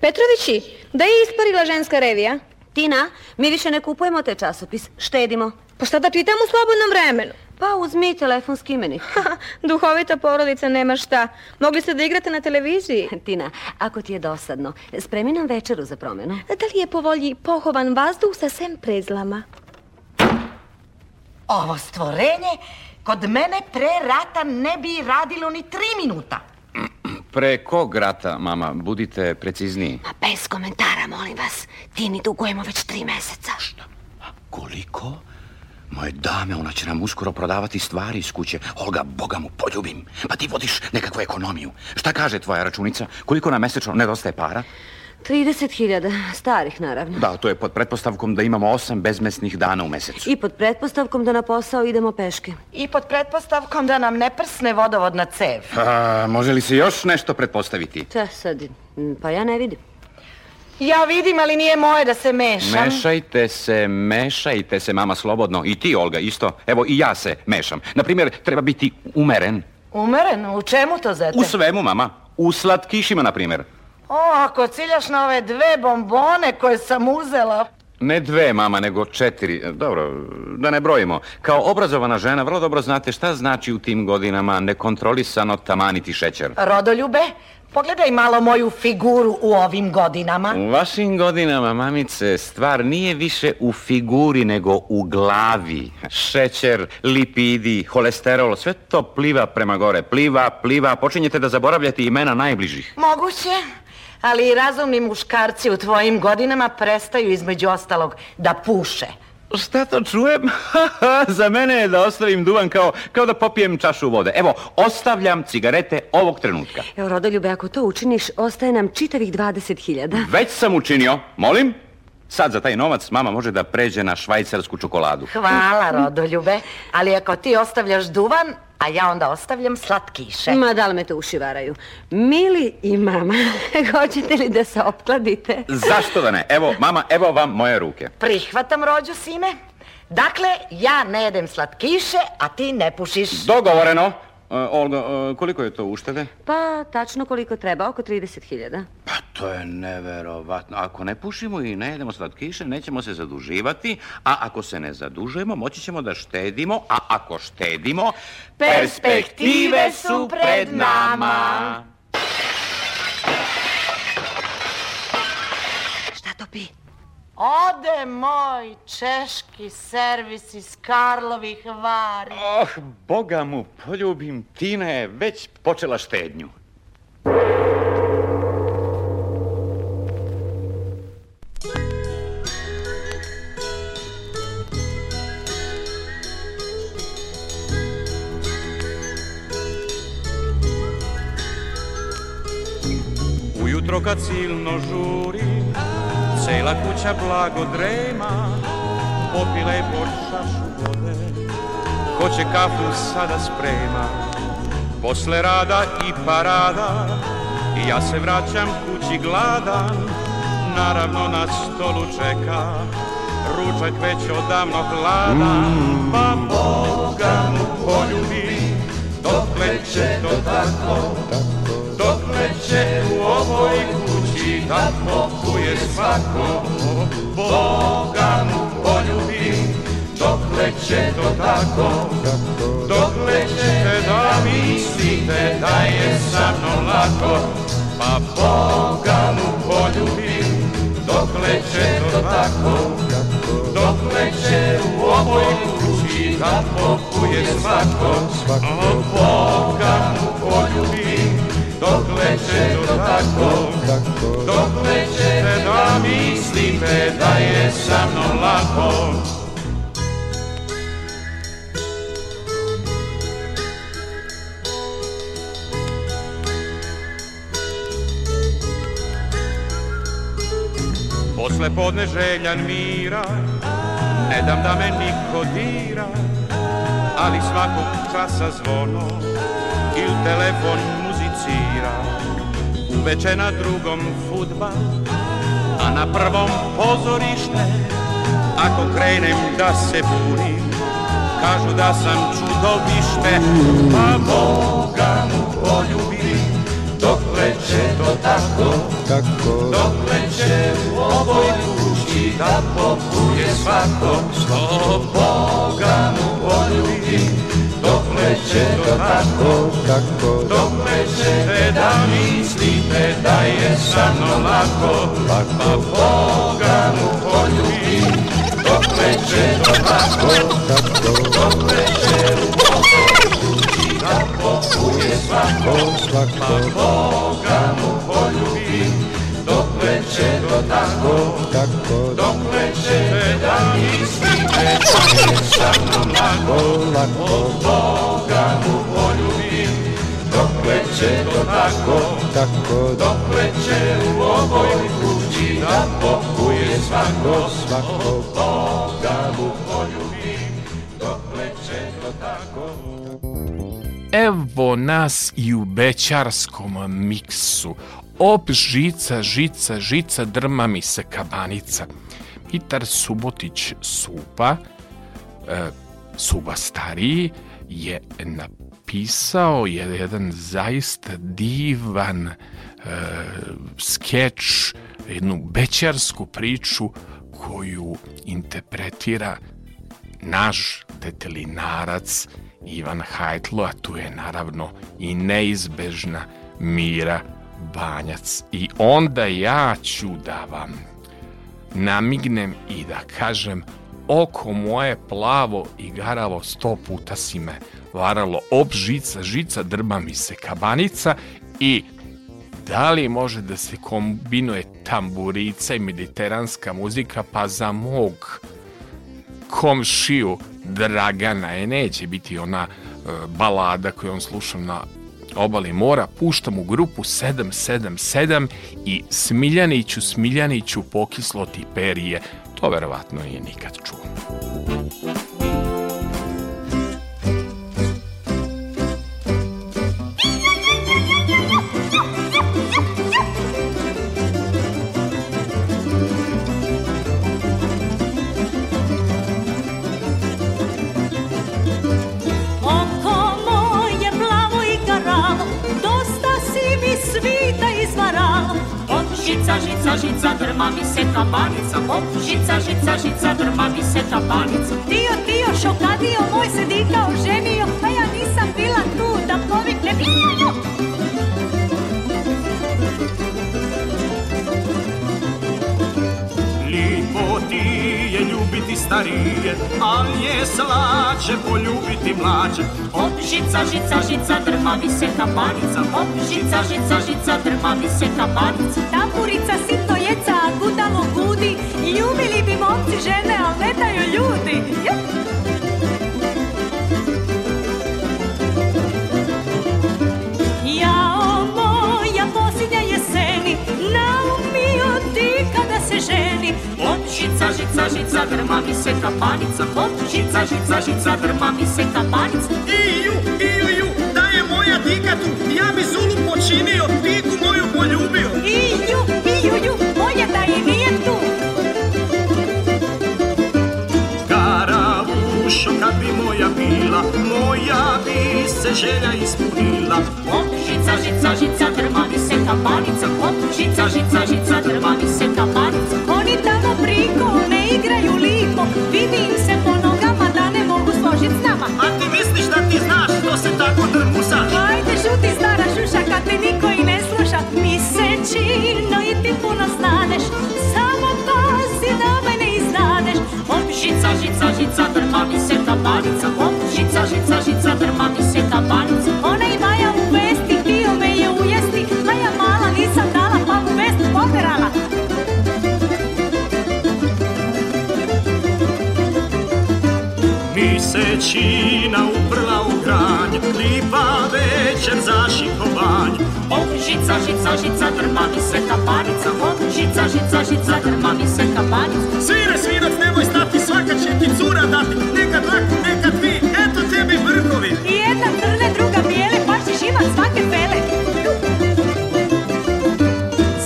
Petrovići, da je isparila ženska revija? Tina, mi više ne kupujemo te časopis, štedimo. Pa šta da čitam u slobodnom vremenu? Pa uzmi telefonski imenik. Duhovita porodica, nema šta. Mogli ste da igrate na televiziji. Tina, ako ti je dosadno, spremi nam večeru za promjenu. Da li je po volji pohovan vazduh sa sem prezlama? Ovo stvorenje kod mene pre rata ne bi radilo ni tri minuta. Pre kog rata, mama? Budite precizniji. Ma bez komentara, molim vas. Ti ni dugujemo već tri meseca. Šta? Koliko? Moje dame, ona će nam uskoro prodavati stvari iz kuće. Olga, boga mu, poljubim. Pa ti vodiš nekakvu ekonomiju. Šta kaže tvoja računica? Koliko na mesečno nedostaje para? 30.000, starih naravno. Da, to je pod pretpostavkom da imamo osam bezmesnih dana u mesecu. I pod pretpostavkom da na posao idemo peške. I pod pretpostavkom da nam ne prsne vodovodna cev. A, može li se još nešto pretpostaviti? Če sad, pa ja ne vidim. Ja vidim, ali nije moje da se mešam. Mešajte se, mešajte se, mama, slobodno. I ti, Olga, isto. Evo, i ja se mešam. Naprimjer, treba biti umeren. Umeren? U čemu to, zete? U svemu, mama. U slatkišima, na primjer. O, ako ciljaš na ove dve bombone koje sam uzela... Ne dve, mama, nego četiri. Dobro, da ne brojimo. Kao obrazovana žena vrlo dobro znate šta znači u tim godinama nekontrolisano tamaniti šećer. Rodoljube, Pogledaj malo moju figuru u ovim godinama. U vašim godinama, mamice, stvar nije više u figuri nego u glavi. Šećer, lipidi, holesterol, sve to pliva prema gore. Pliva, pliva, počinjete da zaboravljate imena najbližih. Moguće, ali razumni muškarci u tvojim godinama prestaju između ostalog da puše. Šta to čujem? Za mene je da ostavim duvan kao, kao da popijem čašu vode. Evo, ostavljam cigarete ovog trenutka. Evo, Rodoljube, ako to učiniš, ostaje nam čitavih 20.000. Već sam učinio. Molim? Sad za taj novac mama može da pređe na švajcarsku čokoladu. Hvala, Rodoljube. Ali ako ti ostavljaš duvan, a ja onda ostavljam slatkiše. Ma da li me to ušivaraju? Mili i mama, hoćete li da se opkladite? Zašto da ne? Evo, mama, evo vam moje ruke. Prihvatam rođu sime. Dakle, ja ne jedem slatkiše, a ti ne pušiš. Dogovoreno. E, Olga, e, koliko je to uštede? Pa, tačno koliko treba, oko 30.000. Pa, to je neverovatno. Ako ne pušimo i ne jedemo slatkiše, nećemo se zaduživati, a ako se ne zadužujemo, moći ćemo da štedimo, a ako štedimo... Perspektive su pred nama! Ode moj češki servis iz Karlovih vari. Oh, boga mu, poljubim, Tina je već počela štednju. Ujutro kad silno žu jela kuća blago drema, popila je po čašu vode. Ko će kafu sada sprema, posle rada i parada, i ja se vraćam kući gladan, naravno na stolu čeka, ručak već odavno hladan, mm. pa Boga mu poljubi, dokle će to tako, dokle u ovoj i tako tu je svako Boga mu poljubi Dokle će to tako Dokle ćete da mislite da je sa lako Pa Boga mu poljubi Dokle će to tako dok će u ovoj kući da pokuje svako Boga mu poljubi dokle će to tako, dokle ćete da mislite da je sa mnom lako. Posle podne željan mira, ne dam da me niko dira, ali svakog časa zvono, il telefon sira Uveče na drugom futba, A na prvom pozorište Ako krenem da se bunim Kažu da sam čudovište Pa Boga mu poljubim dok će to tako Kako? Dokle će u ovoj kući Da popuje svako Što Boga mu poljubim dokle će to tako, kako, dokle ćete da mislite da je sa mnom lako, pa Boga mu poljubim, dokle će to tako, tako, dokle će u pokoju da pokuje svako, svako, pa Boga mu poljubim, dokle će to tako, tako, dokle će da mislite polako Boga mu poljubim Dokle će to tako, tako Dok će u ovoj kući da pokuje svako Svako Boga mu poljubim Dokle će to tako Evo nas i u bečarskom miksu. Op žica, žica, žica, drma mi se kabanica. Pitar Subotić Supa, E, Suba stariji je napisao jedan zaista divan e, skeč, jednu bećarsku priču koju interpretira naš detelinarac Ivan Hajtlo, a tu je naravno i neizbežna Mira Banjac. I onda ja ću da vam namignem i da kažem oko moje plavo i garavo sto puta si me varalo ob žica, žica, drba mi se kabanica i da li može da se kombinuje tamburica i mediteranska muzika pa za mog komšiju Dragana je neće biti ona e, balada koju on sluša na obali mora, puštam u grupu 777 i Smiljaniću, Smiljaniću pokislo ti perije to verovatno nije nikad čuo. žica, žica, žica, drma mi se banica. Hop, žica, žica, žica, drma mi se tabanica. Tio, tio, šokadio, moj se dika oženio, a pa ja nisam bila tu da plovi plebiju. lipo ti je ljubiti starije, ali je slače poljubiti mlađe. Op, žica, žica, žica, drma mi se kapanica, op, žica, žica, žica, drma mi se kapanica. Tamburica, sitno jeca, gudalo gudi, ljubili bi momci žene, ali ne ljudi. se želi šica, žica, žica, drma mi se kapalica Op, žica, žica, drma mi se kapalica Iju, iju, iju, da je moja dika tu Ja bi Zulu počinio, diku moju poljubio Iju, iju, iju, bolje da je nije tu Karavušo, kad bi moja bila Moja bi se želja ispunila Op, žica, žica, drma mi se kapalica Op, žica, žica, žica, drma mi se kapalica Vidim se po nogama da ne mogu složit s nama. A ti misliš da ti znaš što se tako drmusa? Ajde šuti stara šuša kad te niko i ne sluša. Mi se čino i ti puno znaneš samo pazi da me ne iznadeš. Op žica, žica, žica, drma mi se žica, žica, drma mi se kapanica Hop, žica, žica, žica, drma mi se kapanica Svire, svirac, nemoj stati, svaka će ti cura dati neka laku, nekad vi, eto tebi vrhovi I jedna crne, druga bijele, pa ćeš imat svake pele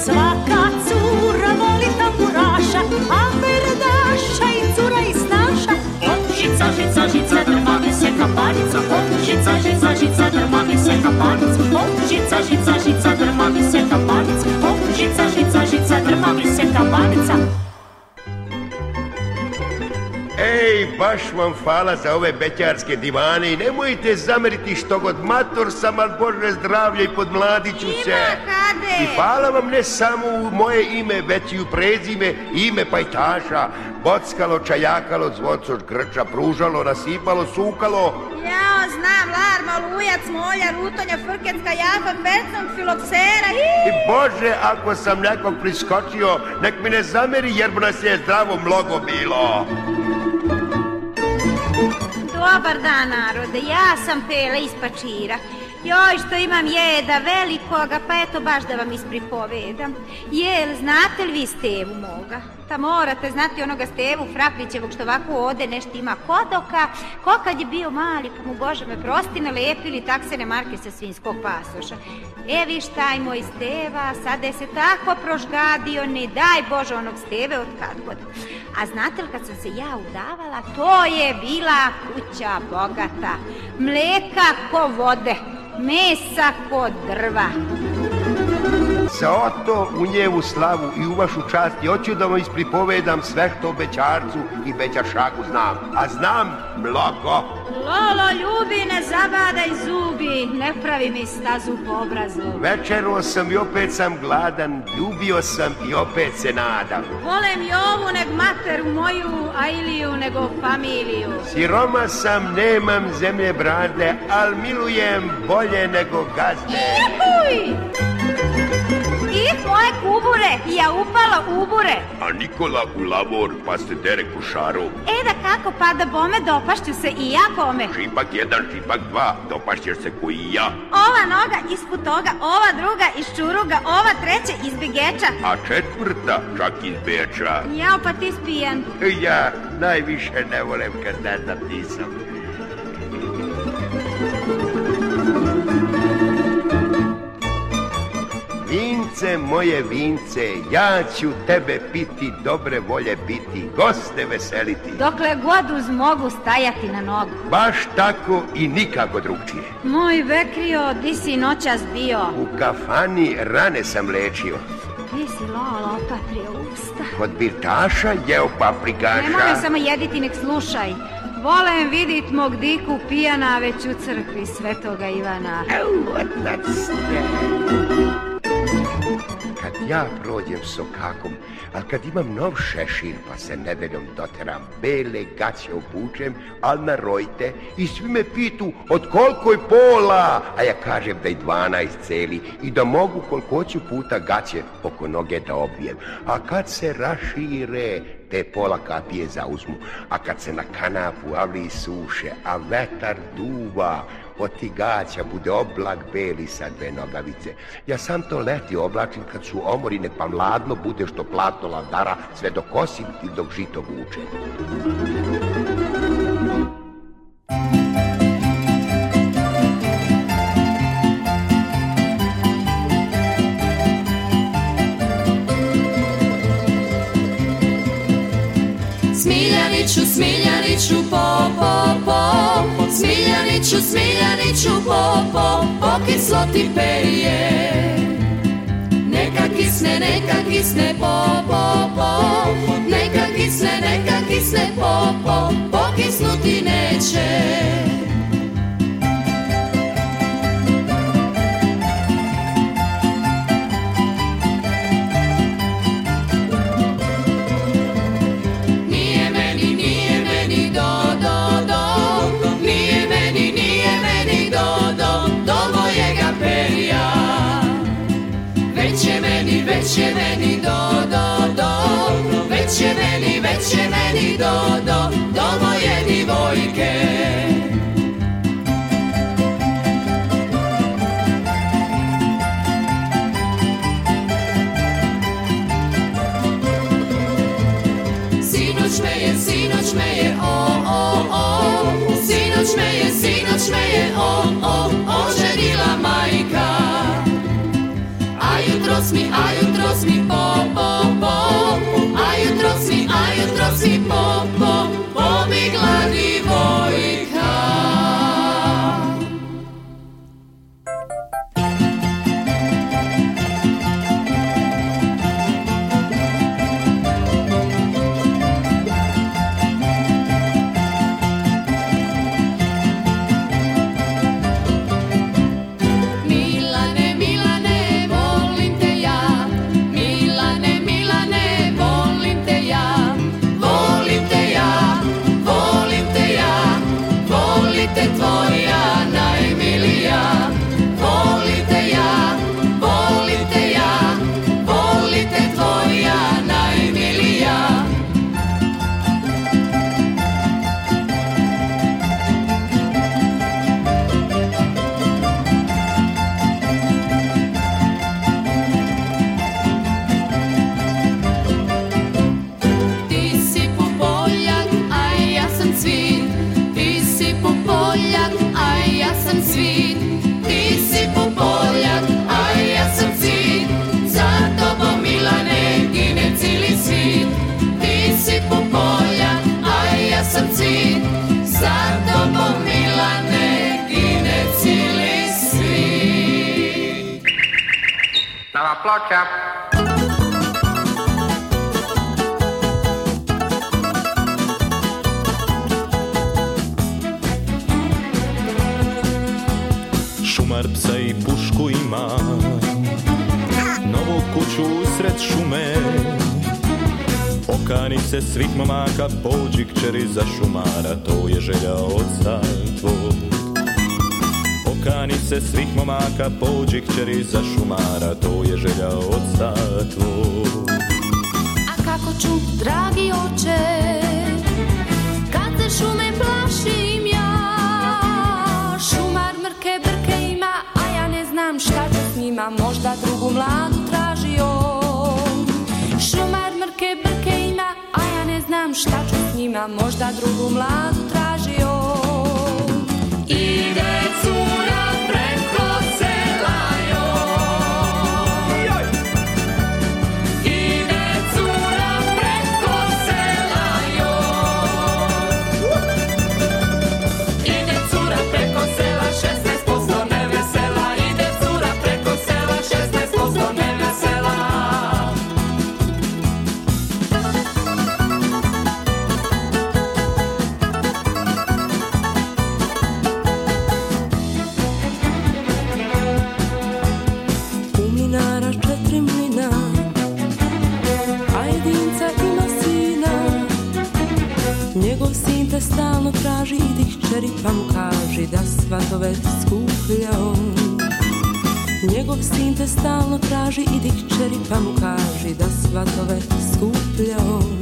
Svaka cura voli tamburaša A verdaša i cura i snaša Hop, žica, žica, žica, drma mi se kapanica Hop, žica, žica, žica, drma mi se kapanica Hop, žica, žica, žica, drma mi se žica, žica, se Ej, baš vam hvala za ove bećarske divane i nemojte zameriti što god mator sam, ali Bože zdravlje i podmladiću se. I hvala vam ne samo u moje ime, već i u prezime, ime pajtaša. Bockalo, čajakalo, zvoncoš, grča, pružalo, nasipalo, sukalo. Ja znam, larma, lujac, molja, rutonja, frkecka, jafa, petnog, filoksera i... Bože, ako sam nekog priskočio, nek mi ne zameri jer bi nas je zdravo mnogo bilo. Dobar dan, narode, ja sam Pela iz Pačira. Joj, što imam jeda velikoga, pa eto baš da vam ispripovedam. Jel, znate li vi Stevu moga? Pa morate znati onoga Stevu frapićevog što ovako ode nešto ima kodoka. Ko kad je bio mali, pa mu Bože me prosti, nalepili taksene marke sa svinskog pasoša. E šta je moj Steva, sada je se tako prožgadio, ne daj Bože onog Steve od kad god. A znate li kad sam se ja udavala, to je bila kuća bogata. Mleka ko vode, mesa ko drva. Za oto u njevu slavu i u vašu čast i hoću da vam ispripovedam sve što Bećarcu i bećašaku znam. A znam mnogo. Lolo, ljubi, ne zabadaj zubi, ne pravi mi stazu po obrazu. Večero sam i opet sam gladan, ljubio sam i opet se nadam. Volem ovu neg materu moju, a nego familiju. Siroma sam, nemam zemlje brade, al milujem bolje nego gazde. Jehuj! Moje kubure, ja upala u ubure. A Nikola u labor pa se dere košaru. E da kako pa da bome dopašću se i ja kome. Šipak jedan, šipak dva, dopašćeš se ko i ja. Ova noga ispod toga, ova druga iz čuruga, ova treća iz bigeča. A četvrta čak iz beča. Ja pa ti Ja najviše ne volim kad ne znam nisam. Vince, moje vince, ja ću tebe piti, dobre volje biti, goste veseliti. Dokle god uz mogu stajati na nogu. Baš tako i nikako drugčije. Moj vekrio, di si noćas bio? U kafani rane sam lečio. Ti si lola opatrio usta. Kod birtaša jeo paprikaša. Ne samo jediti, nek slušaj. Volem vidit mog diku pijana već u crkvi svetoga Ivana. Evo, kad ja prođem sokakom, ali kad imam nov šešir pa se nedeljom doteram, bele gaće obučem, al na rojte i svi me pitu od koliko je pola, a ja kažem da je dvanaest celi i da mogu koliko ću puta gaće oko noge da obijem. A kad se rašire, te pola kapije zauzmu, a kad se na kanapu avli suše, a vetar duva, gaća, bude oblak beli sa dve nogavice. Ja sam to leti oblačim kad su omorine, pa mladno bude što platno ladara sve dok osim i dok žito vuče. Miljaniću, Smiljaniću, popo, pokislo ti perije. Neka kisne, neka kisne, popo, po, neka kisne, neka kisne, popo, pokisnuti neće. već je meni do, do, do Već je meni, već je meni do, do Do moje divojke Sinoć me je, sinoć me je, o, o, o Sinoć me je, sinoć me je, o, o si, a jutro si po, po, po, a jutro si, a po. ploča. Šumar psa i pušku ima, novu kuću sred šume. Okani se svih mamaka pođi kćeri za šumara, to je želja oca tvoj kanice svih momaka Pođi kćeri za šumara To je želja od A kako ću, dragi oče Kad se šume plašim ja Šumar mrke brke ima A ja ne znam šta ću s njima Možda drugu mladu tražio Šumar mrke brke ima A ja ne znam šta ću s njima Možda drugu mladu tražio i tih čeri mu kaži da svatove skuplja on. Njegov sin te stalno traži i tih čeri mu kaži da svatove skuplja on.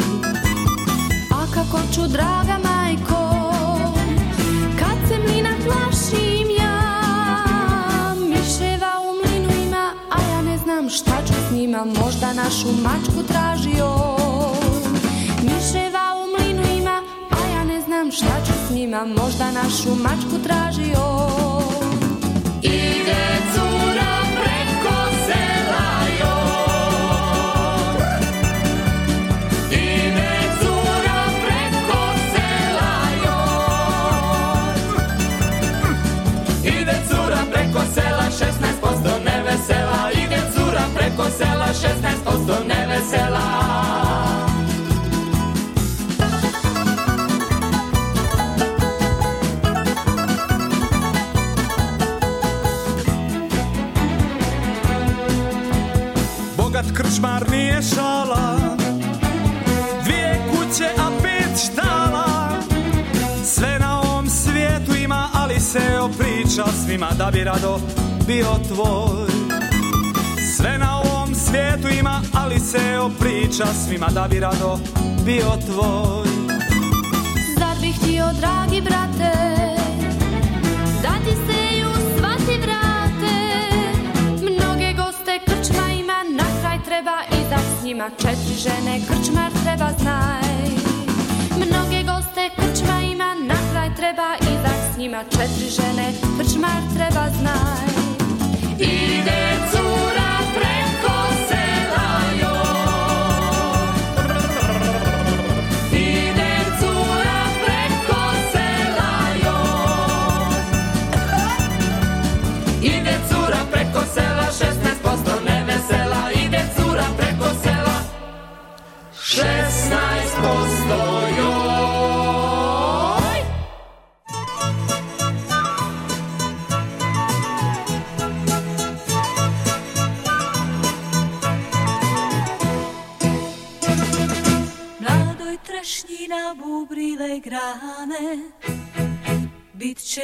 A kako ću draga majko, kad se mi na ja, miševa u mlinu ima, a ja ne znam šta ću s njima, možda našu mačku tražio. šta ću s njima, možda našu mačku tražio. Ide cura preko sela joj. Ide cura preko sela joj. Ide cura preko sela 16% nevesela. Ide cura preko sela 16% nevesela. Krčmar nije šala Dvije kuće, a pet štala Sve na ovom svijetu ima, ali se opriča svima Da bi rado bio tvoj Sve na ovom svijetu ima, ali se opriča svima Da bi rado bio tvoj Zar bih htio, dragi brate Da ti se ma maczety, żenę krczmar trzeba znaj. Mnogie goste krczma ima, nakraj trzeba i tak Nie ma četiri žene, krčmar trzeba znaj.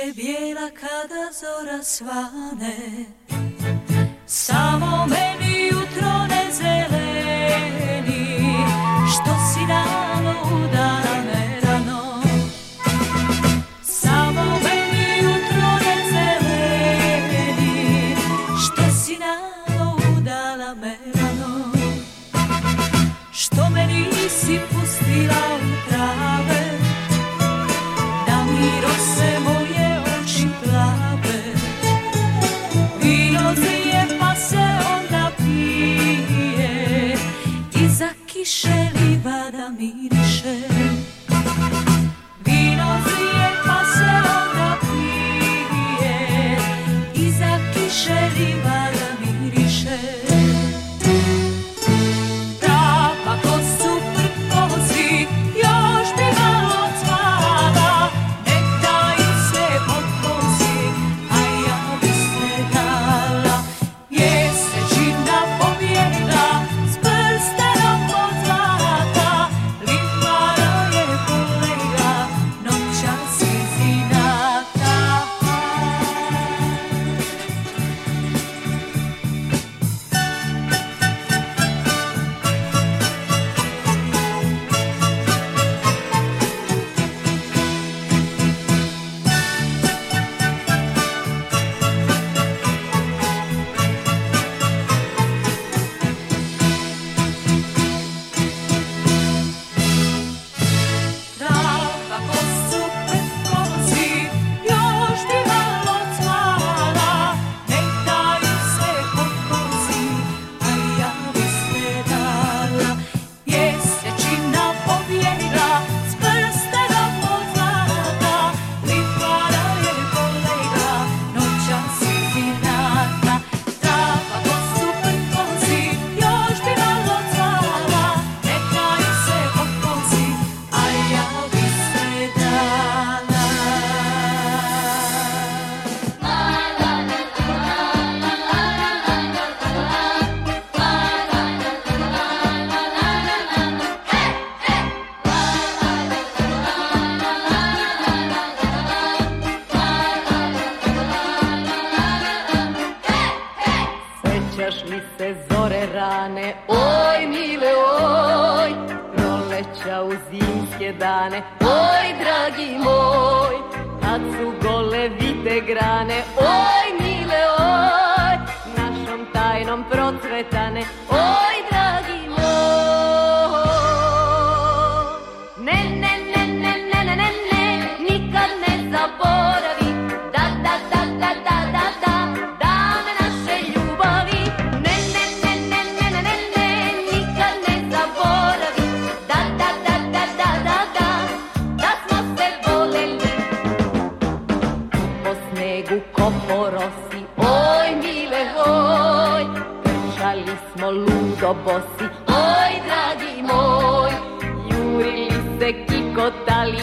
Biće bijela kada zora svane bosi Oj, dragi moj, jurili se kikotali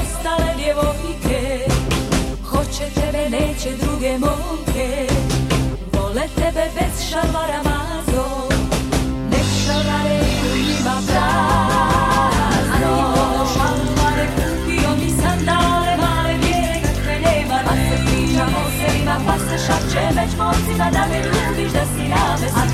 ostale djevojke Hoće tebe, neće druge momke Vole tebe bez šalvara mazo Nek šalvare idu njima prazno A ti ono šalvare kupio mi sandale male bijele kakve nema A se pričamo se ima pa se šapče već mocima da me ljubiš da si na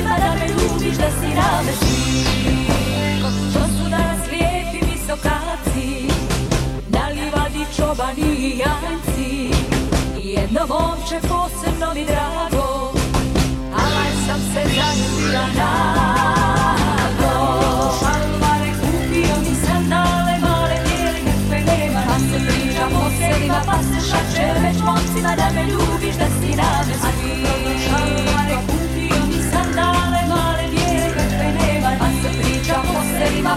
da me ljubiš, da si ravesi. To su danas lijepi visokaci, na livadi čobani i janci. Jedno momče posebno mi drago, ali sam se zaljubila nago. Alvare kupio mi sam sandale, male bijele kakve nema, pa se pričam o pa se šače već momcima da me ljubiš, da si ravesi. Alvare kupio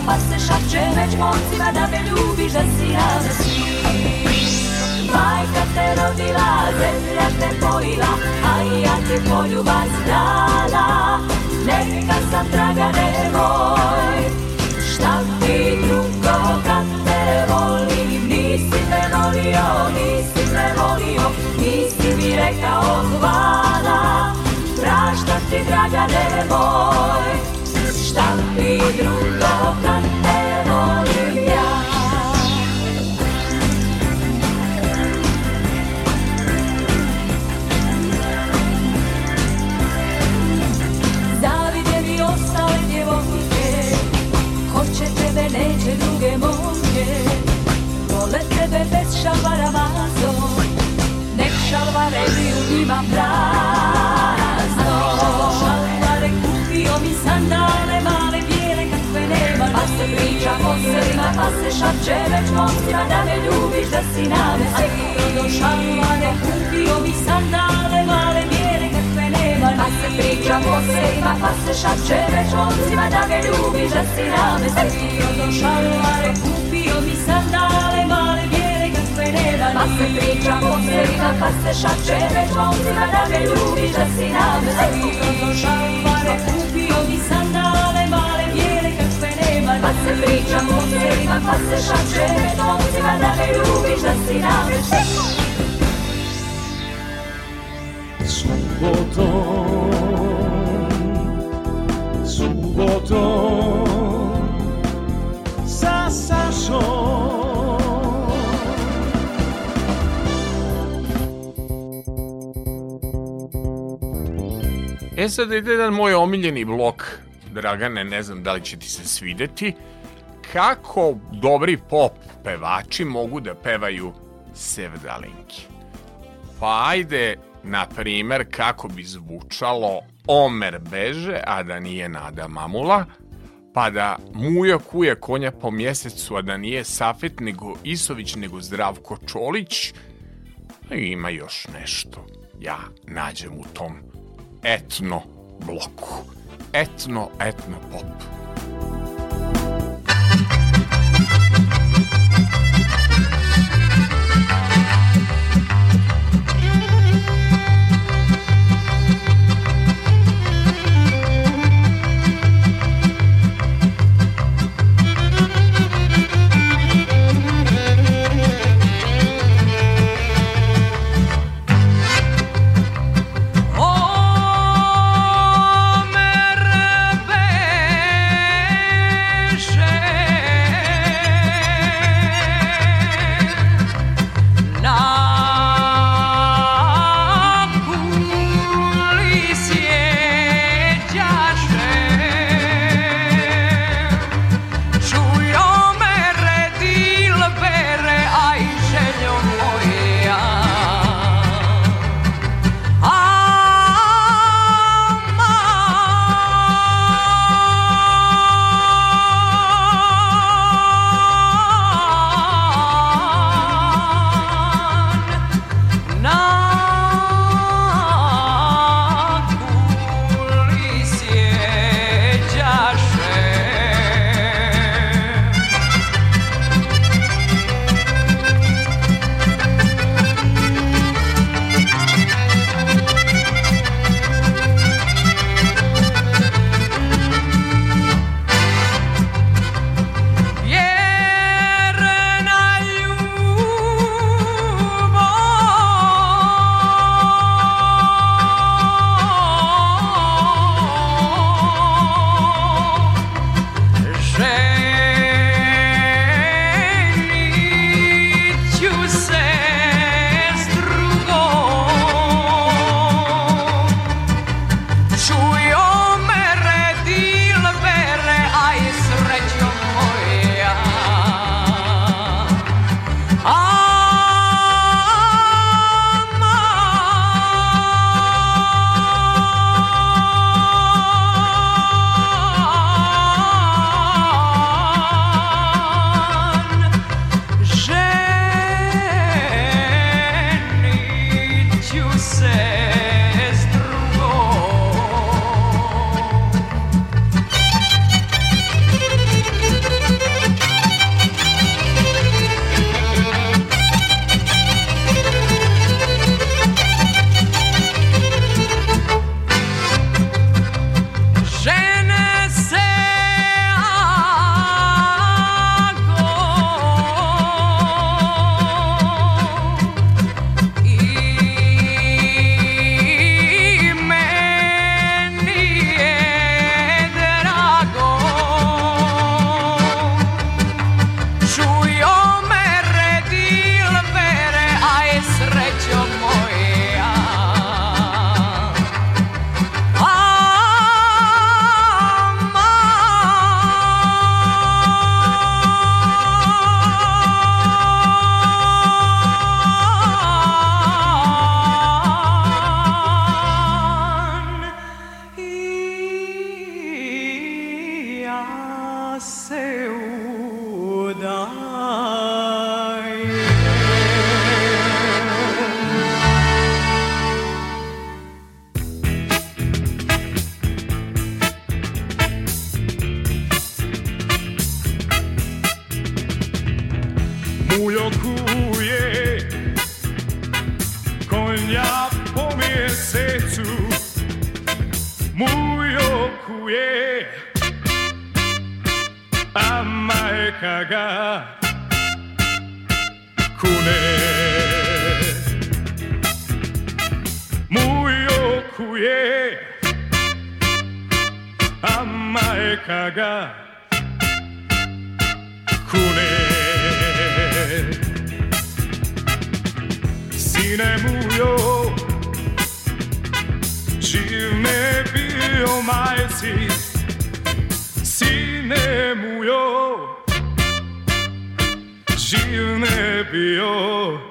pa se šapče već mocima da me ljubiš da si za svi Majka te rodila, zemlja te pojila, a i ja po poljubac dala Neka sam draga nemoj, šta ti drugo kad te volim Nisi me volio, nisi me volio, nisi mi rekao hvala Prašta ti draga nevoj šta bi drugo kad te volim ja Zavide mi ostale djevojke Hoće tebe, neće druge moje Vole tebe bez šalvara vazom Nek šalvare bi u njima baš se priča o srima, pa se šapće već momcima da me ljubiš, da si na me svi. Došao mlade, kupio bi sandale, male mjere kakve nema. Pa se priča o srima, pa se šapće već momcima da me ljubiš, da si na me svi. Došao mlade, kupio mi sandale, male mjere kakve nema. Pa se priča o srima, pa se šapće već momcima da me ljubiš, da si na me svi. Došao mlade, kupio mi sandale, pa se pričam u cevima, pa se šače novcima da me ljubiš, da si nameče. Subotom, subotom, sa Sašom. E sad ide jedan moj omiljeni blok Dragane, ne znam da li će ti se svideti, kako dobri pop pevači mogu da pevaju sevdalinki. Pa ajde, na primer, kako bi zvučalo Omer beže, a da nije Nada Mamula, pa da Mujo kuje konja po mjesecu, a da nije Safet nego Isović nego Zdravko Čolić, ima još nešto ja nađem u tom etno bloku etno-etno pop. 가가 군에 무역구에 아말카가 군에 시내무요 지내비오 말시 시내무요 živ ne bio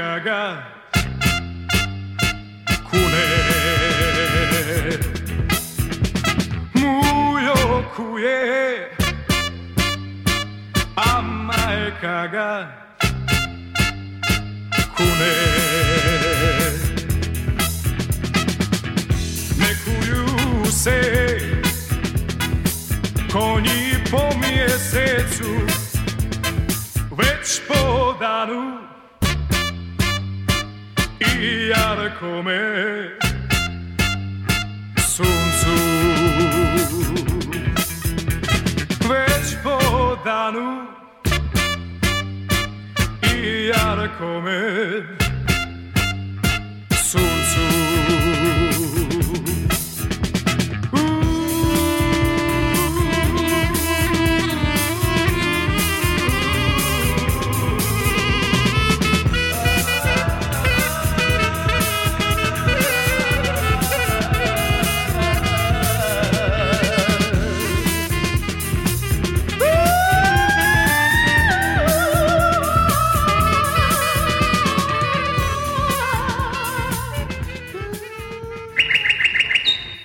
cagá Cune Muyo cuye Amma e cagá Cune se Coni po miesecu Več po danu sciare me Sun su Već po danu I jarko me Sun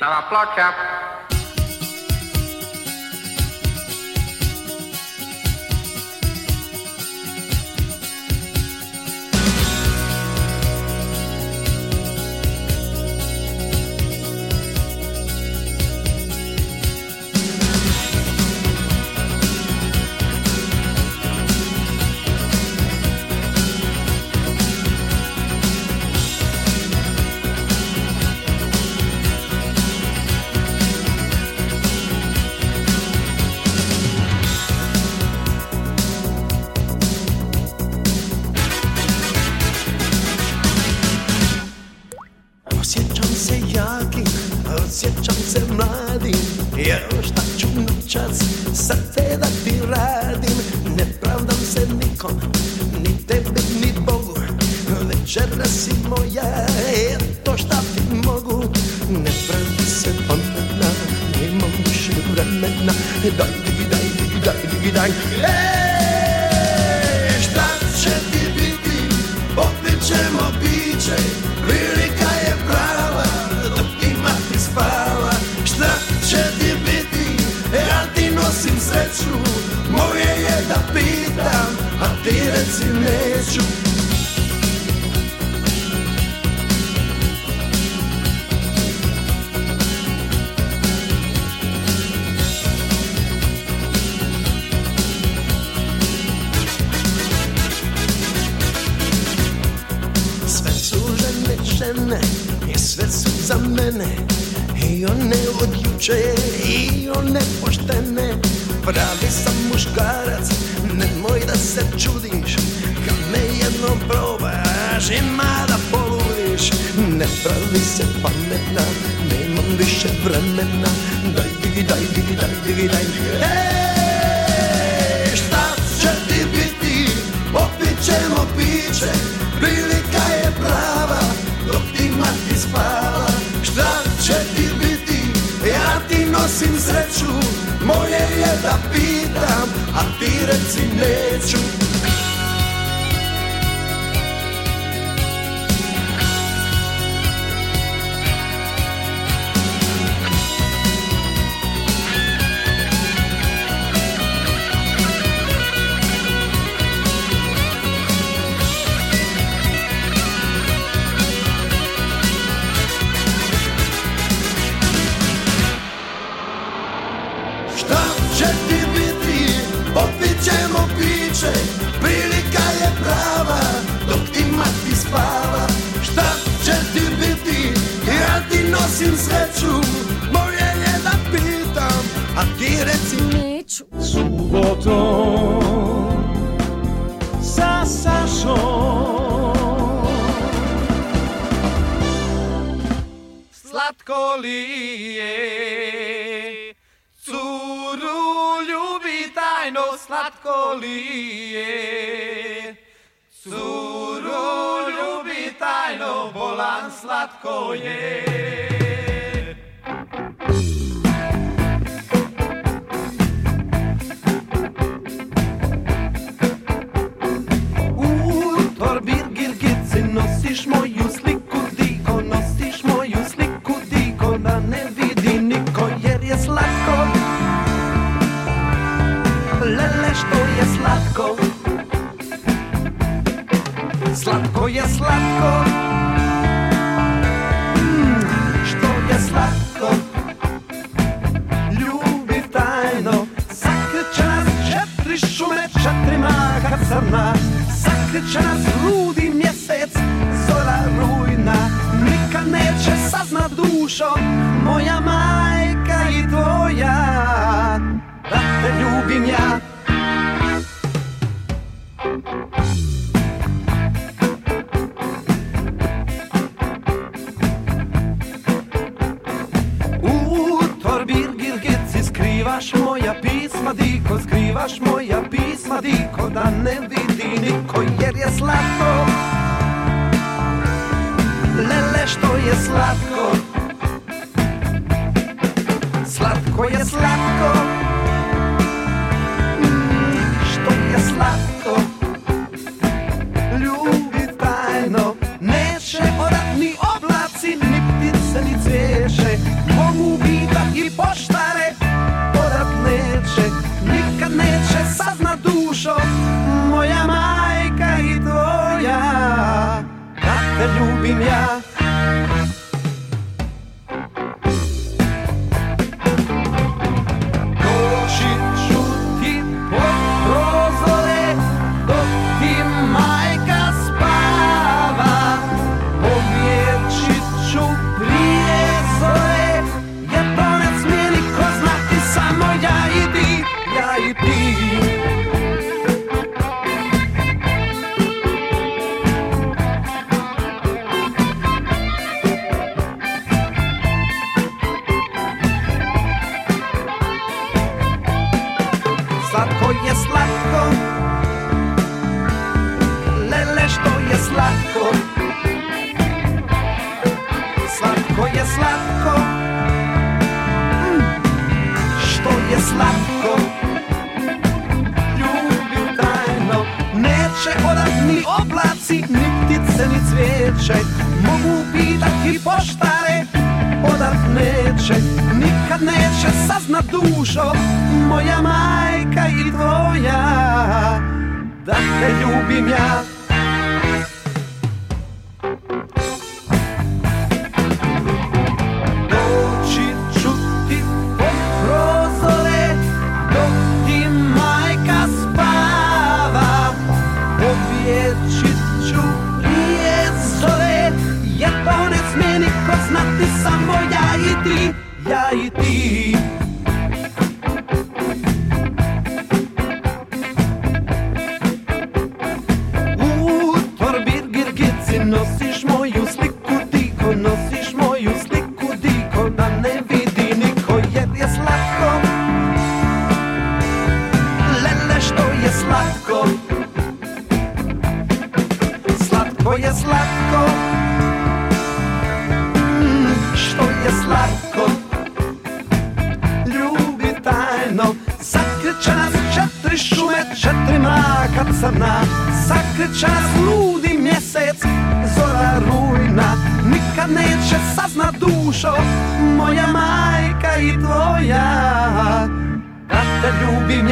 Now applaud, chap.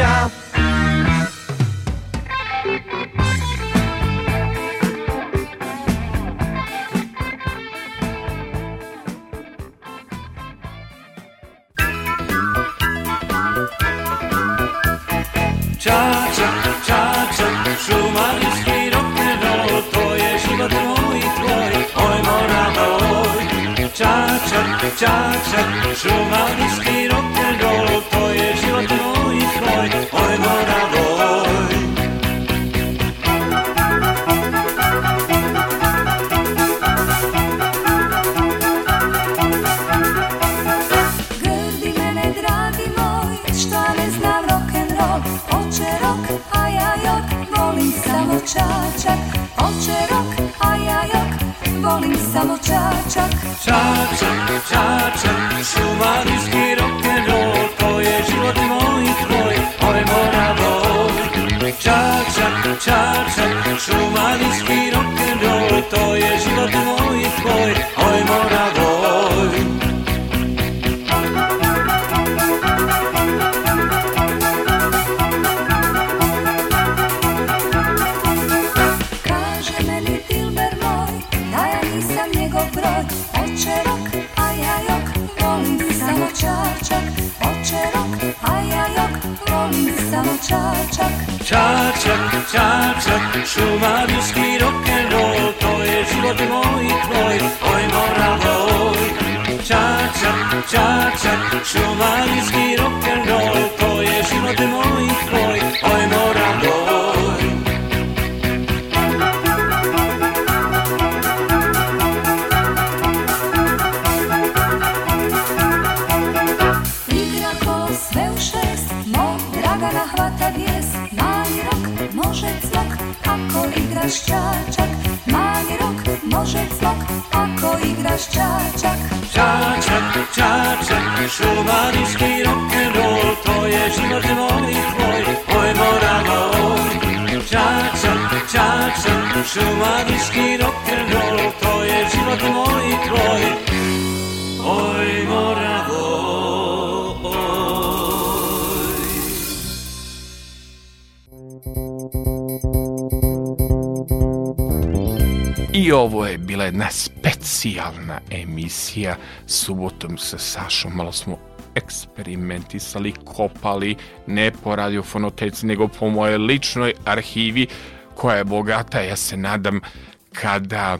now. samo čačak Čačak, čačak, šumadijski rock'n'roll To je život moj i tvoj, oj Moravo Čačak, čačak, šumadijski rock'n'roll To je život moj i tvoj, vtáčok, šumavický rock'n'roll, to je život môj, tvoj, tvoj moravoj. Čáčak, čáčak, šumavický rock'n'roll, igraš čačak Čačak, čačak, šumaniški rock'n'roll To je život moj tvoj, Čačak, čačak, rock'n'roll To je život moj i tvoj, I ovo je bila jedna specijalna emisija subotom sa Sašom, malo smo eksperimentisali, kopali, ne po radiofonoteci, nego po moje ličnoj arhivi koja je bogata, ja se nadam kada e,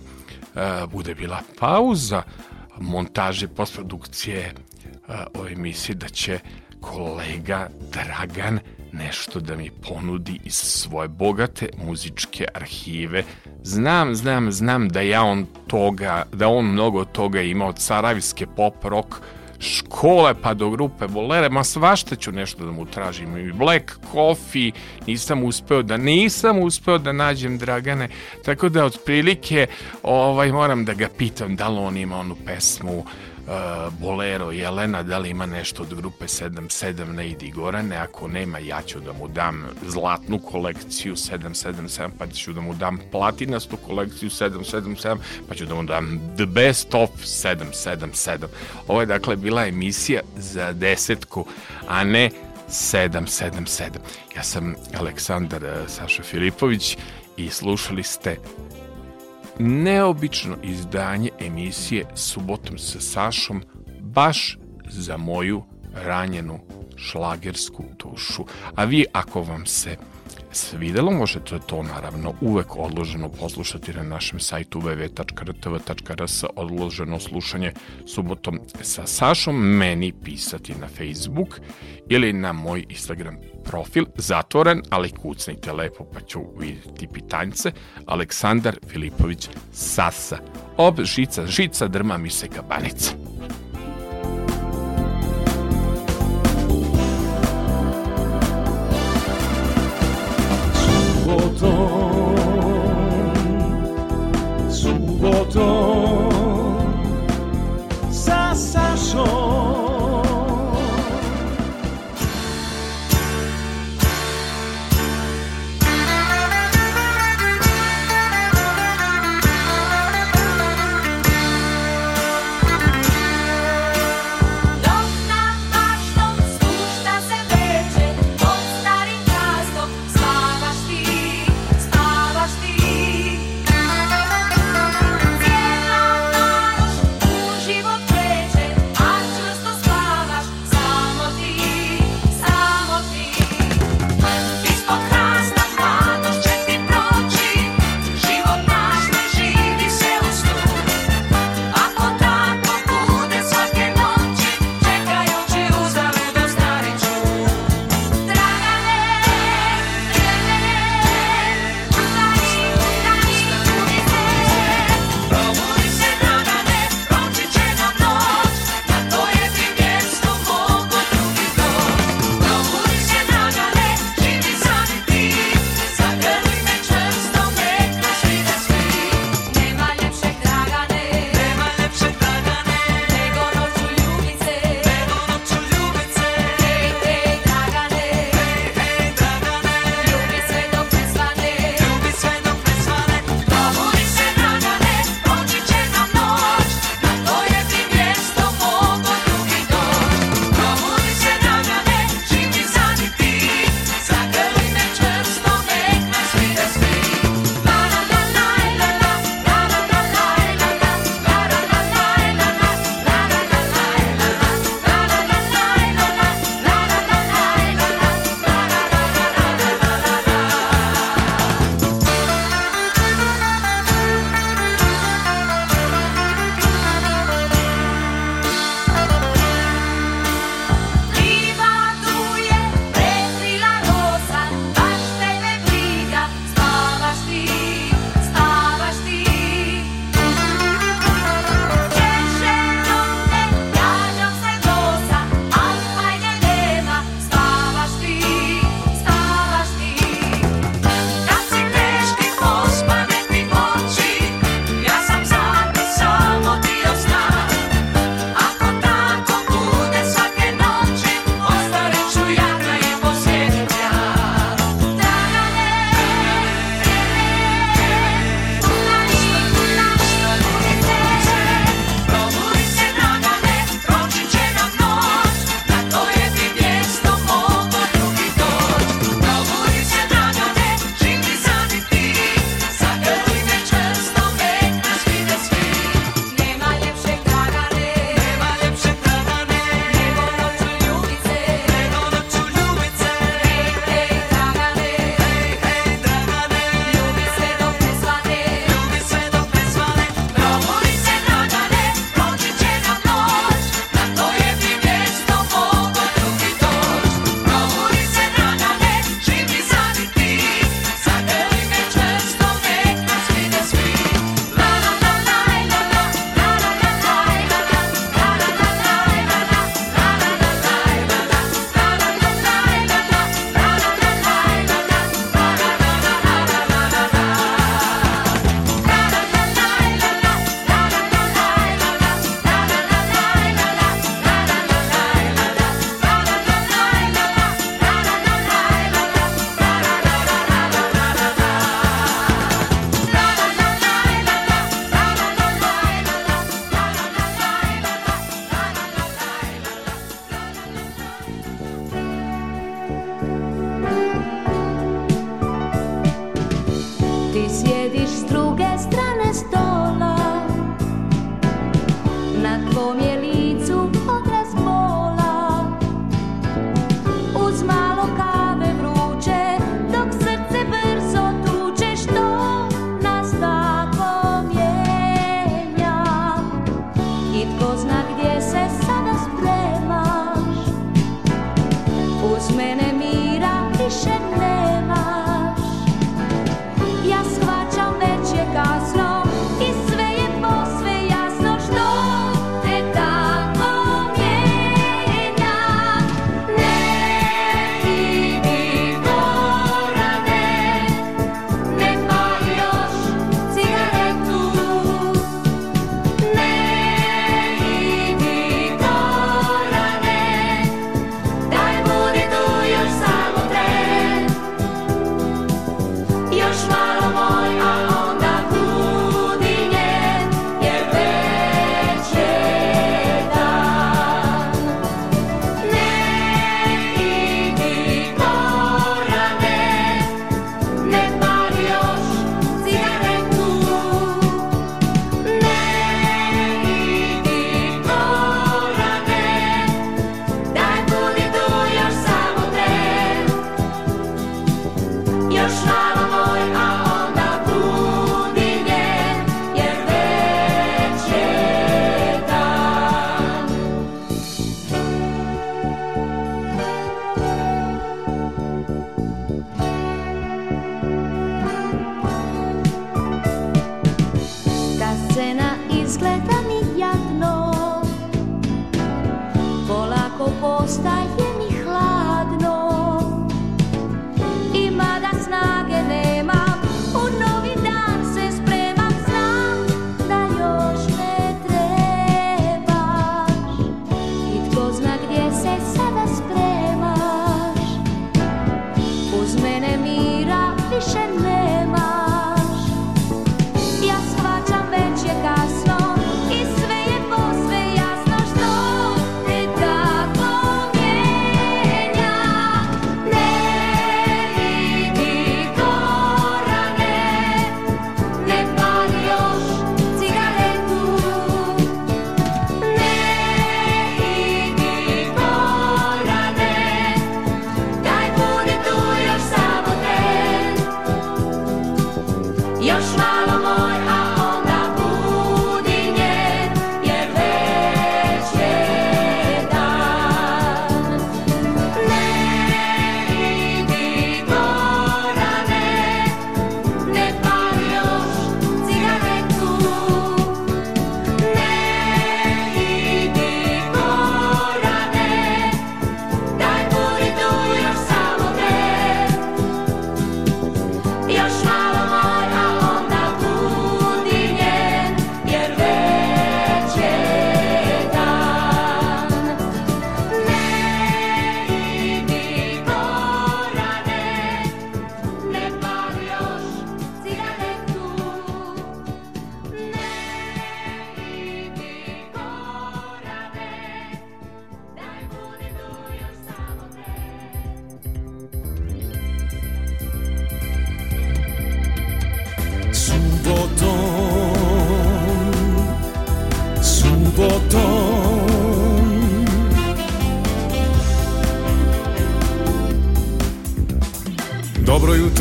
bude bila pauza montaže, postprodukcije uh, o emisiji da će kolega Dragan nešto da mi ponudi iz svoje bogate muzičke arhive. Znam, znam, znam da ja on toga, da on mnogo toga ima od saravijske pop rock škole pa do grupe Bolere, ma svašta ću nešto da mu tražim. I Black Coffee, nisam uspeo da, nisam uspeo da nađem Dragane, tako da otprilike ovaj, moram da ga pitam da li on ima onu pesmu Eh, Bolero Jelena, da li ima nešto od grupe 77 ne idi Gorane, ako nema ja ću da mu dam zlatnu kolekciju 777, pa ću da mu dam platinastu kolekciju 777, pa ću da mu dam the best of 777. Ovo je dakle bila emisija za desetku, a ne 777. Ja sam Aleksandar eh, Saša Filipović i slušali ste neobično izdanje emisije Subotom sa Sašom baš za moju ranjenu šlagersku dušu. A vi ako vam se svidelo, možete to naravno uvek odloženo poslušati na našem sajtu www.rtv.rs odloženo slušanje subotom sa Sašom, meni pisati na Facebook ili na moj Instagram profil, zatvoren, ali kucnite lepo pa ću vidjeti pitanjce, Aleksandar Filipović Sasa. Ob žica, žica, drma mi se kabanica. botón, su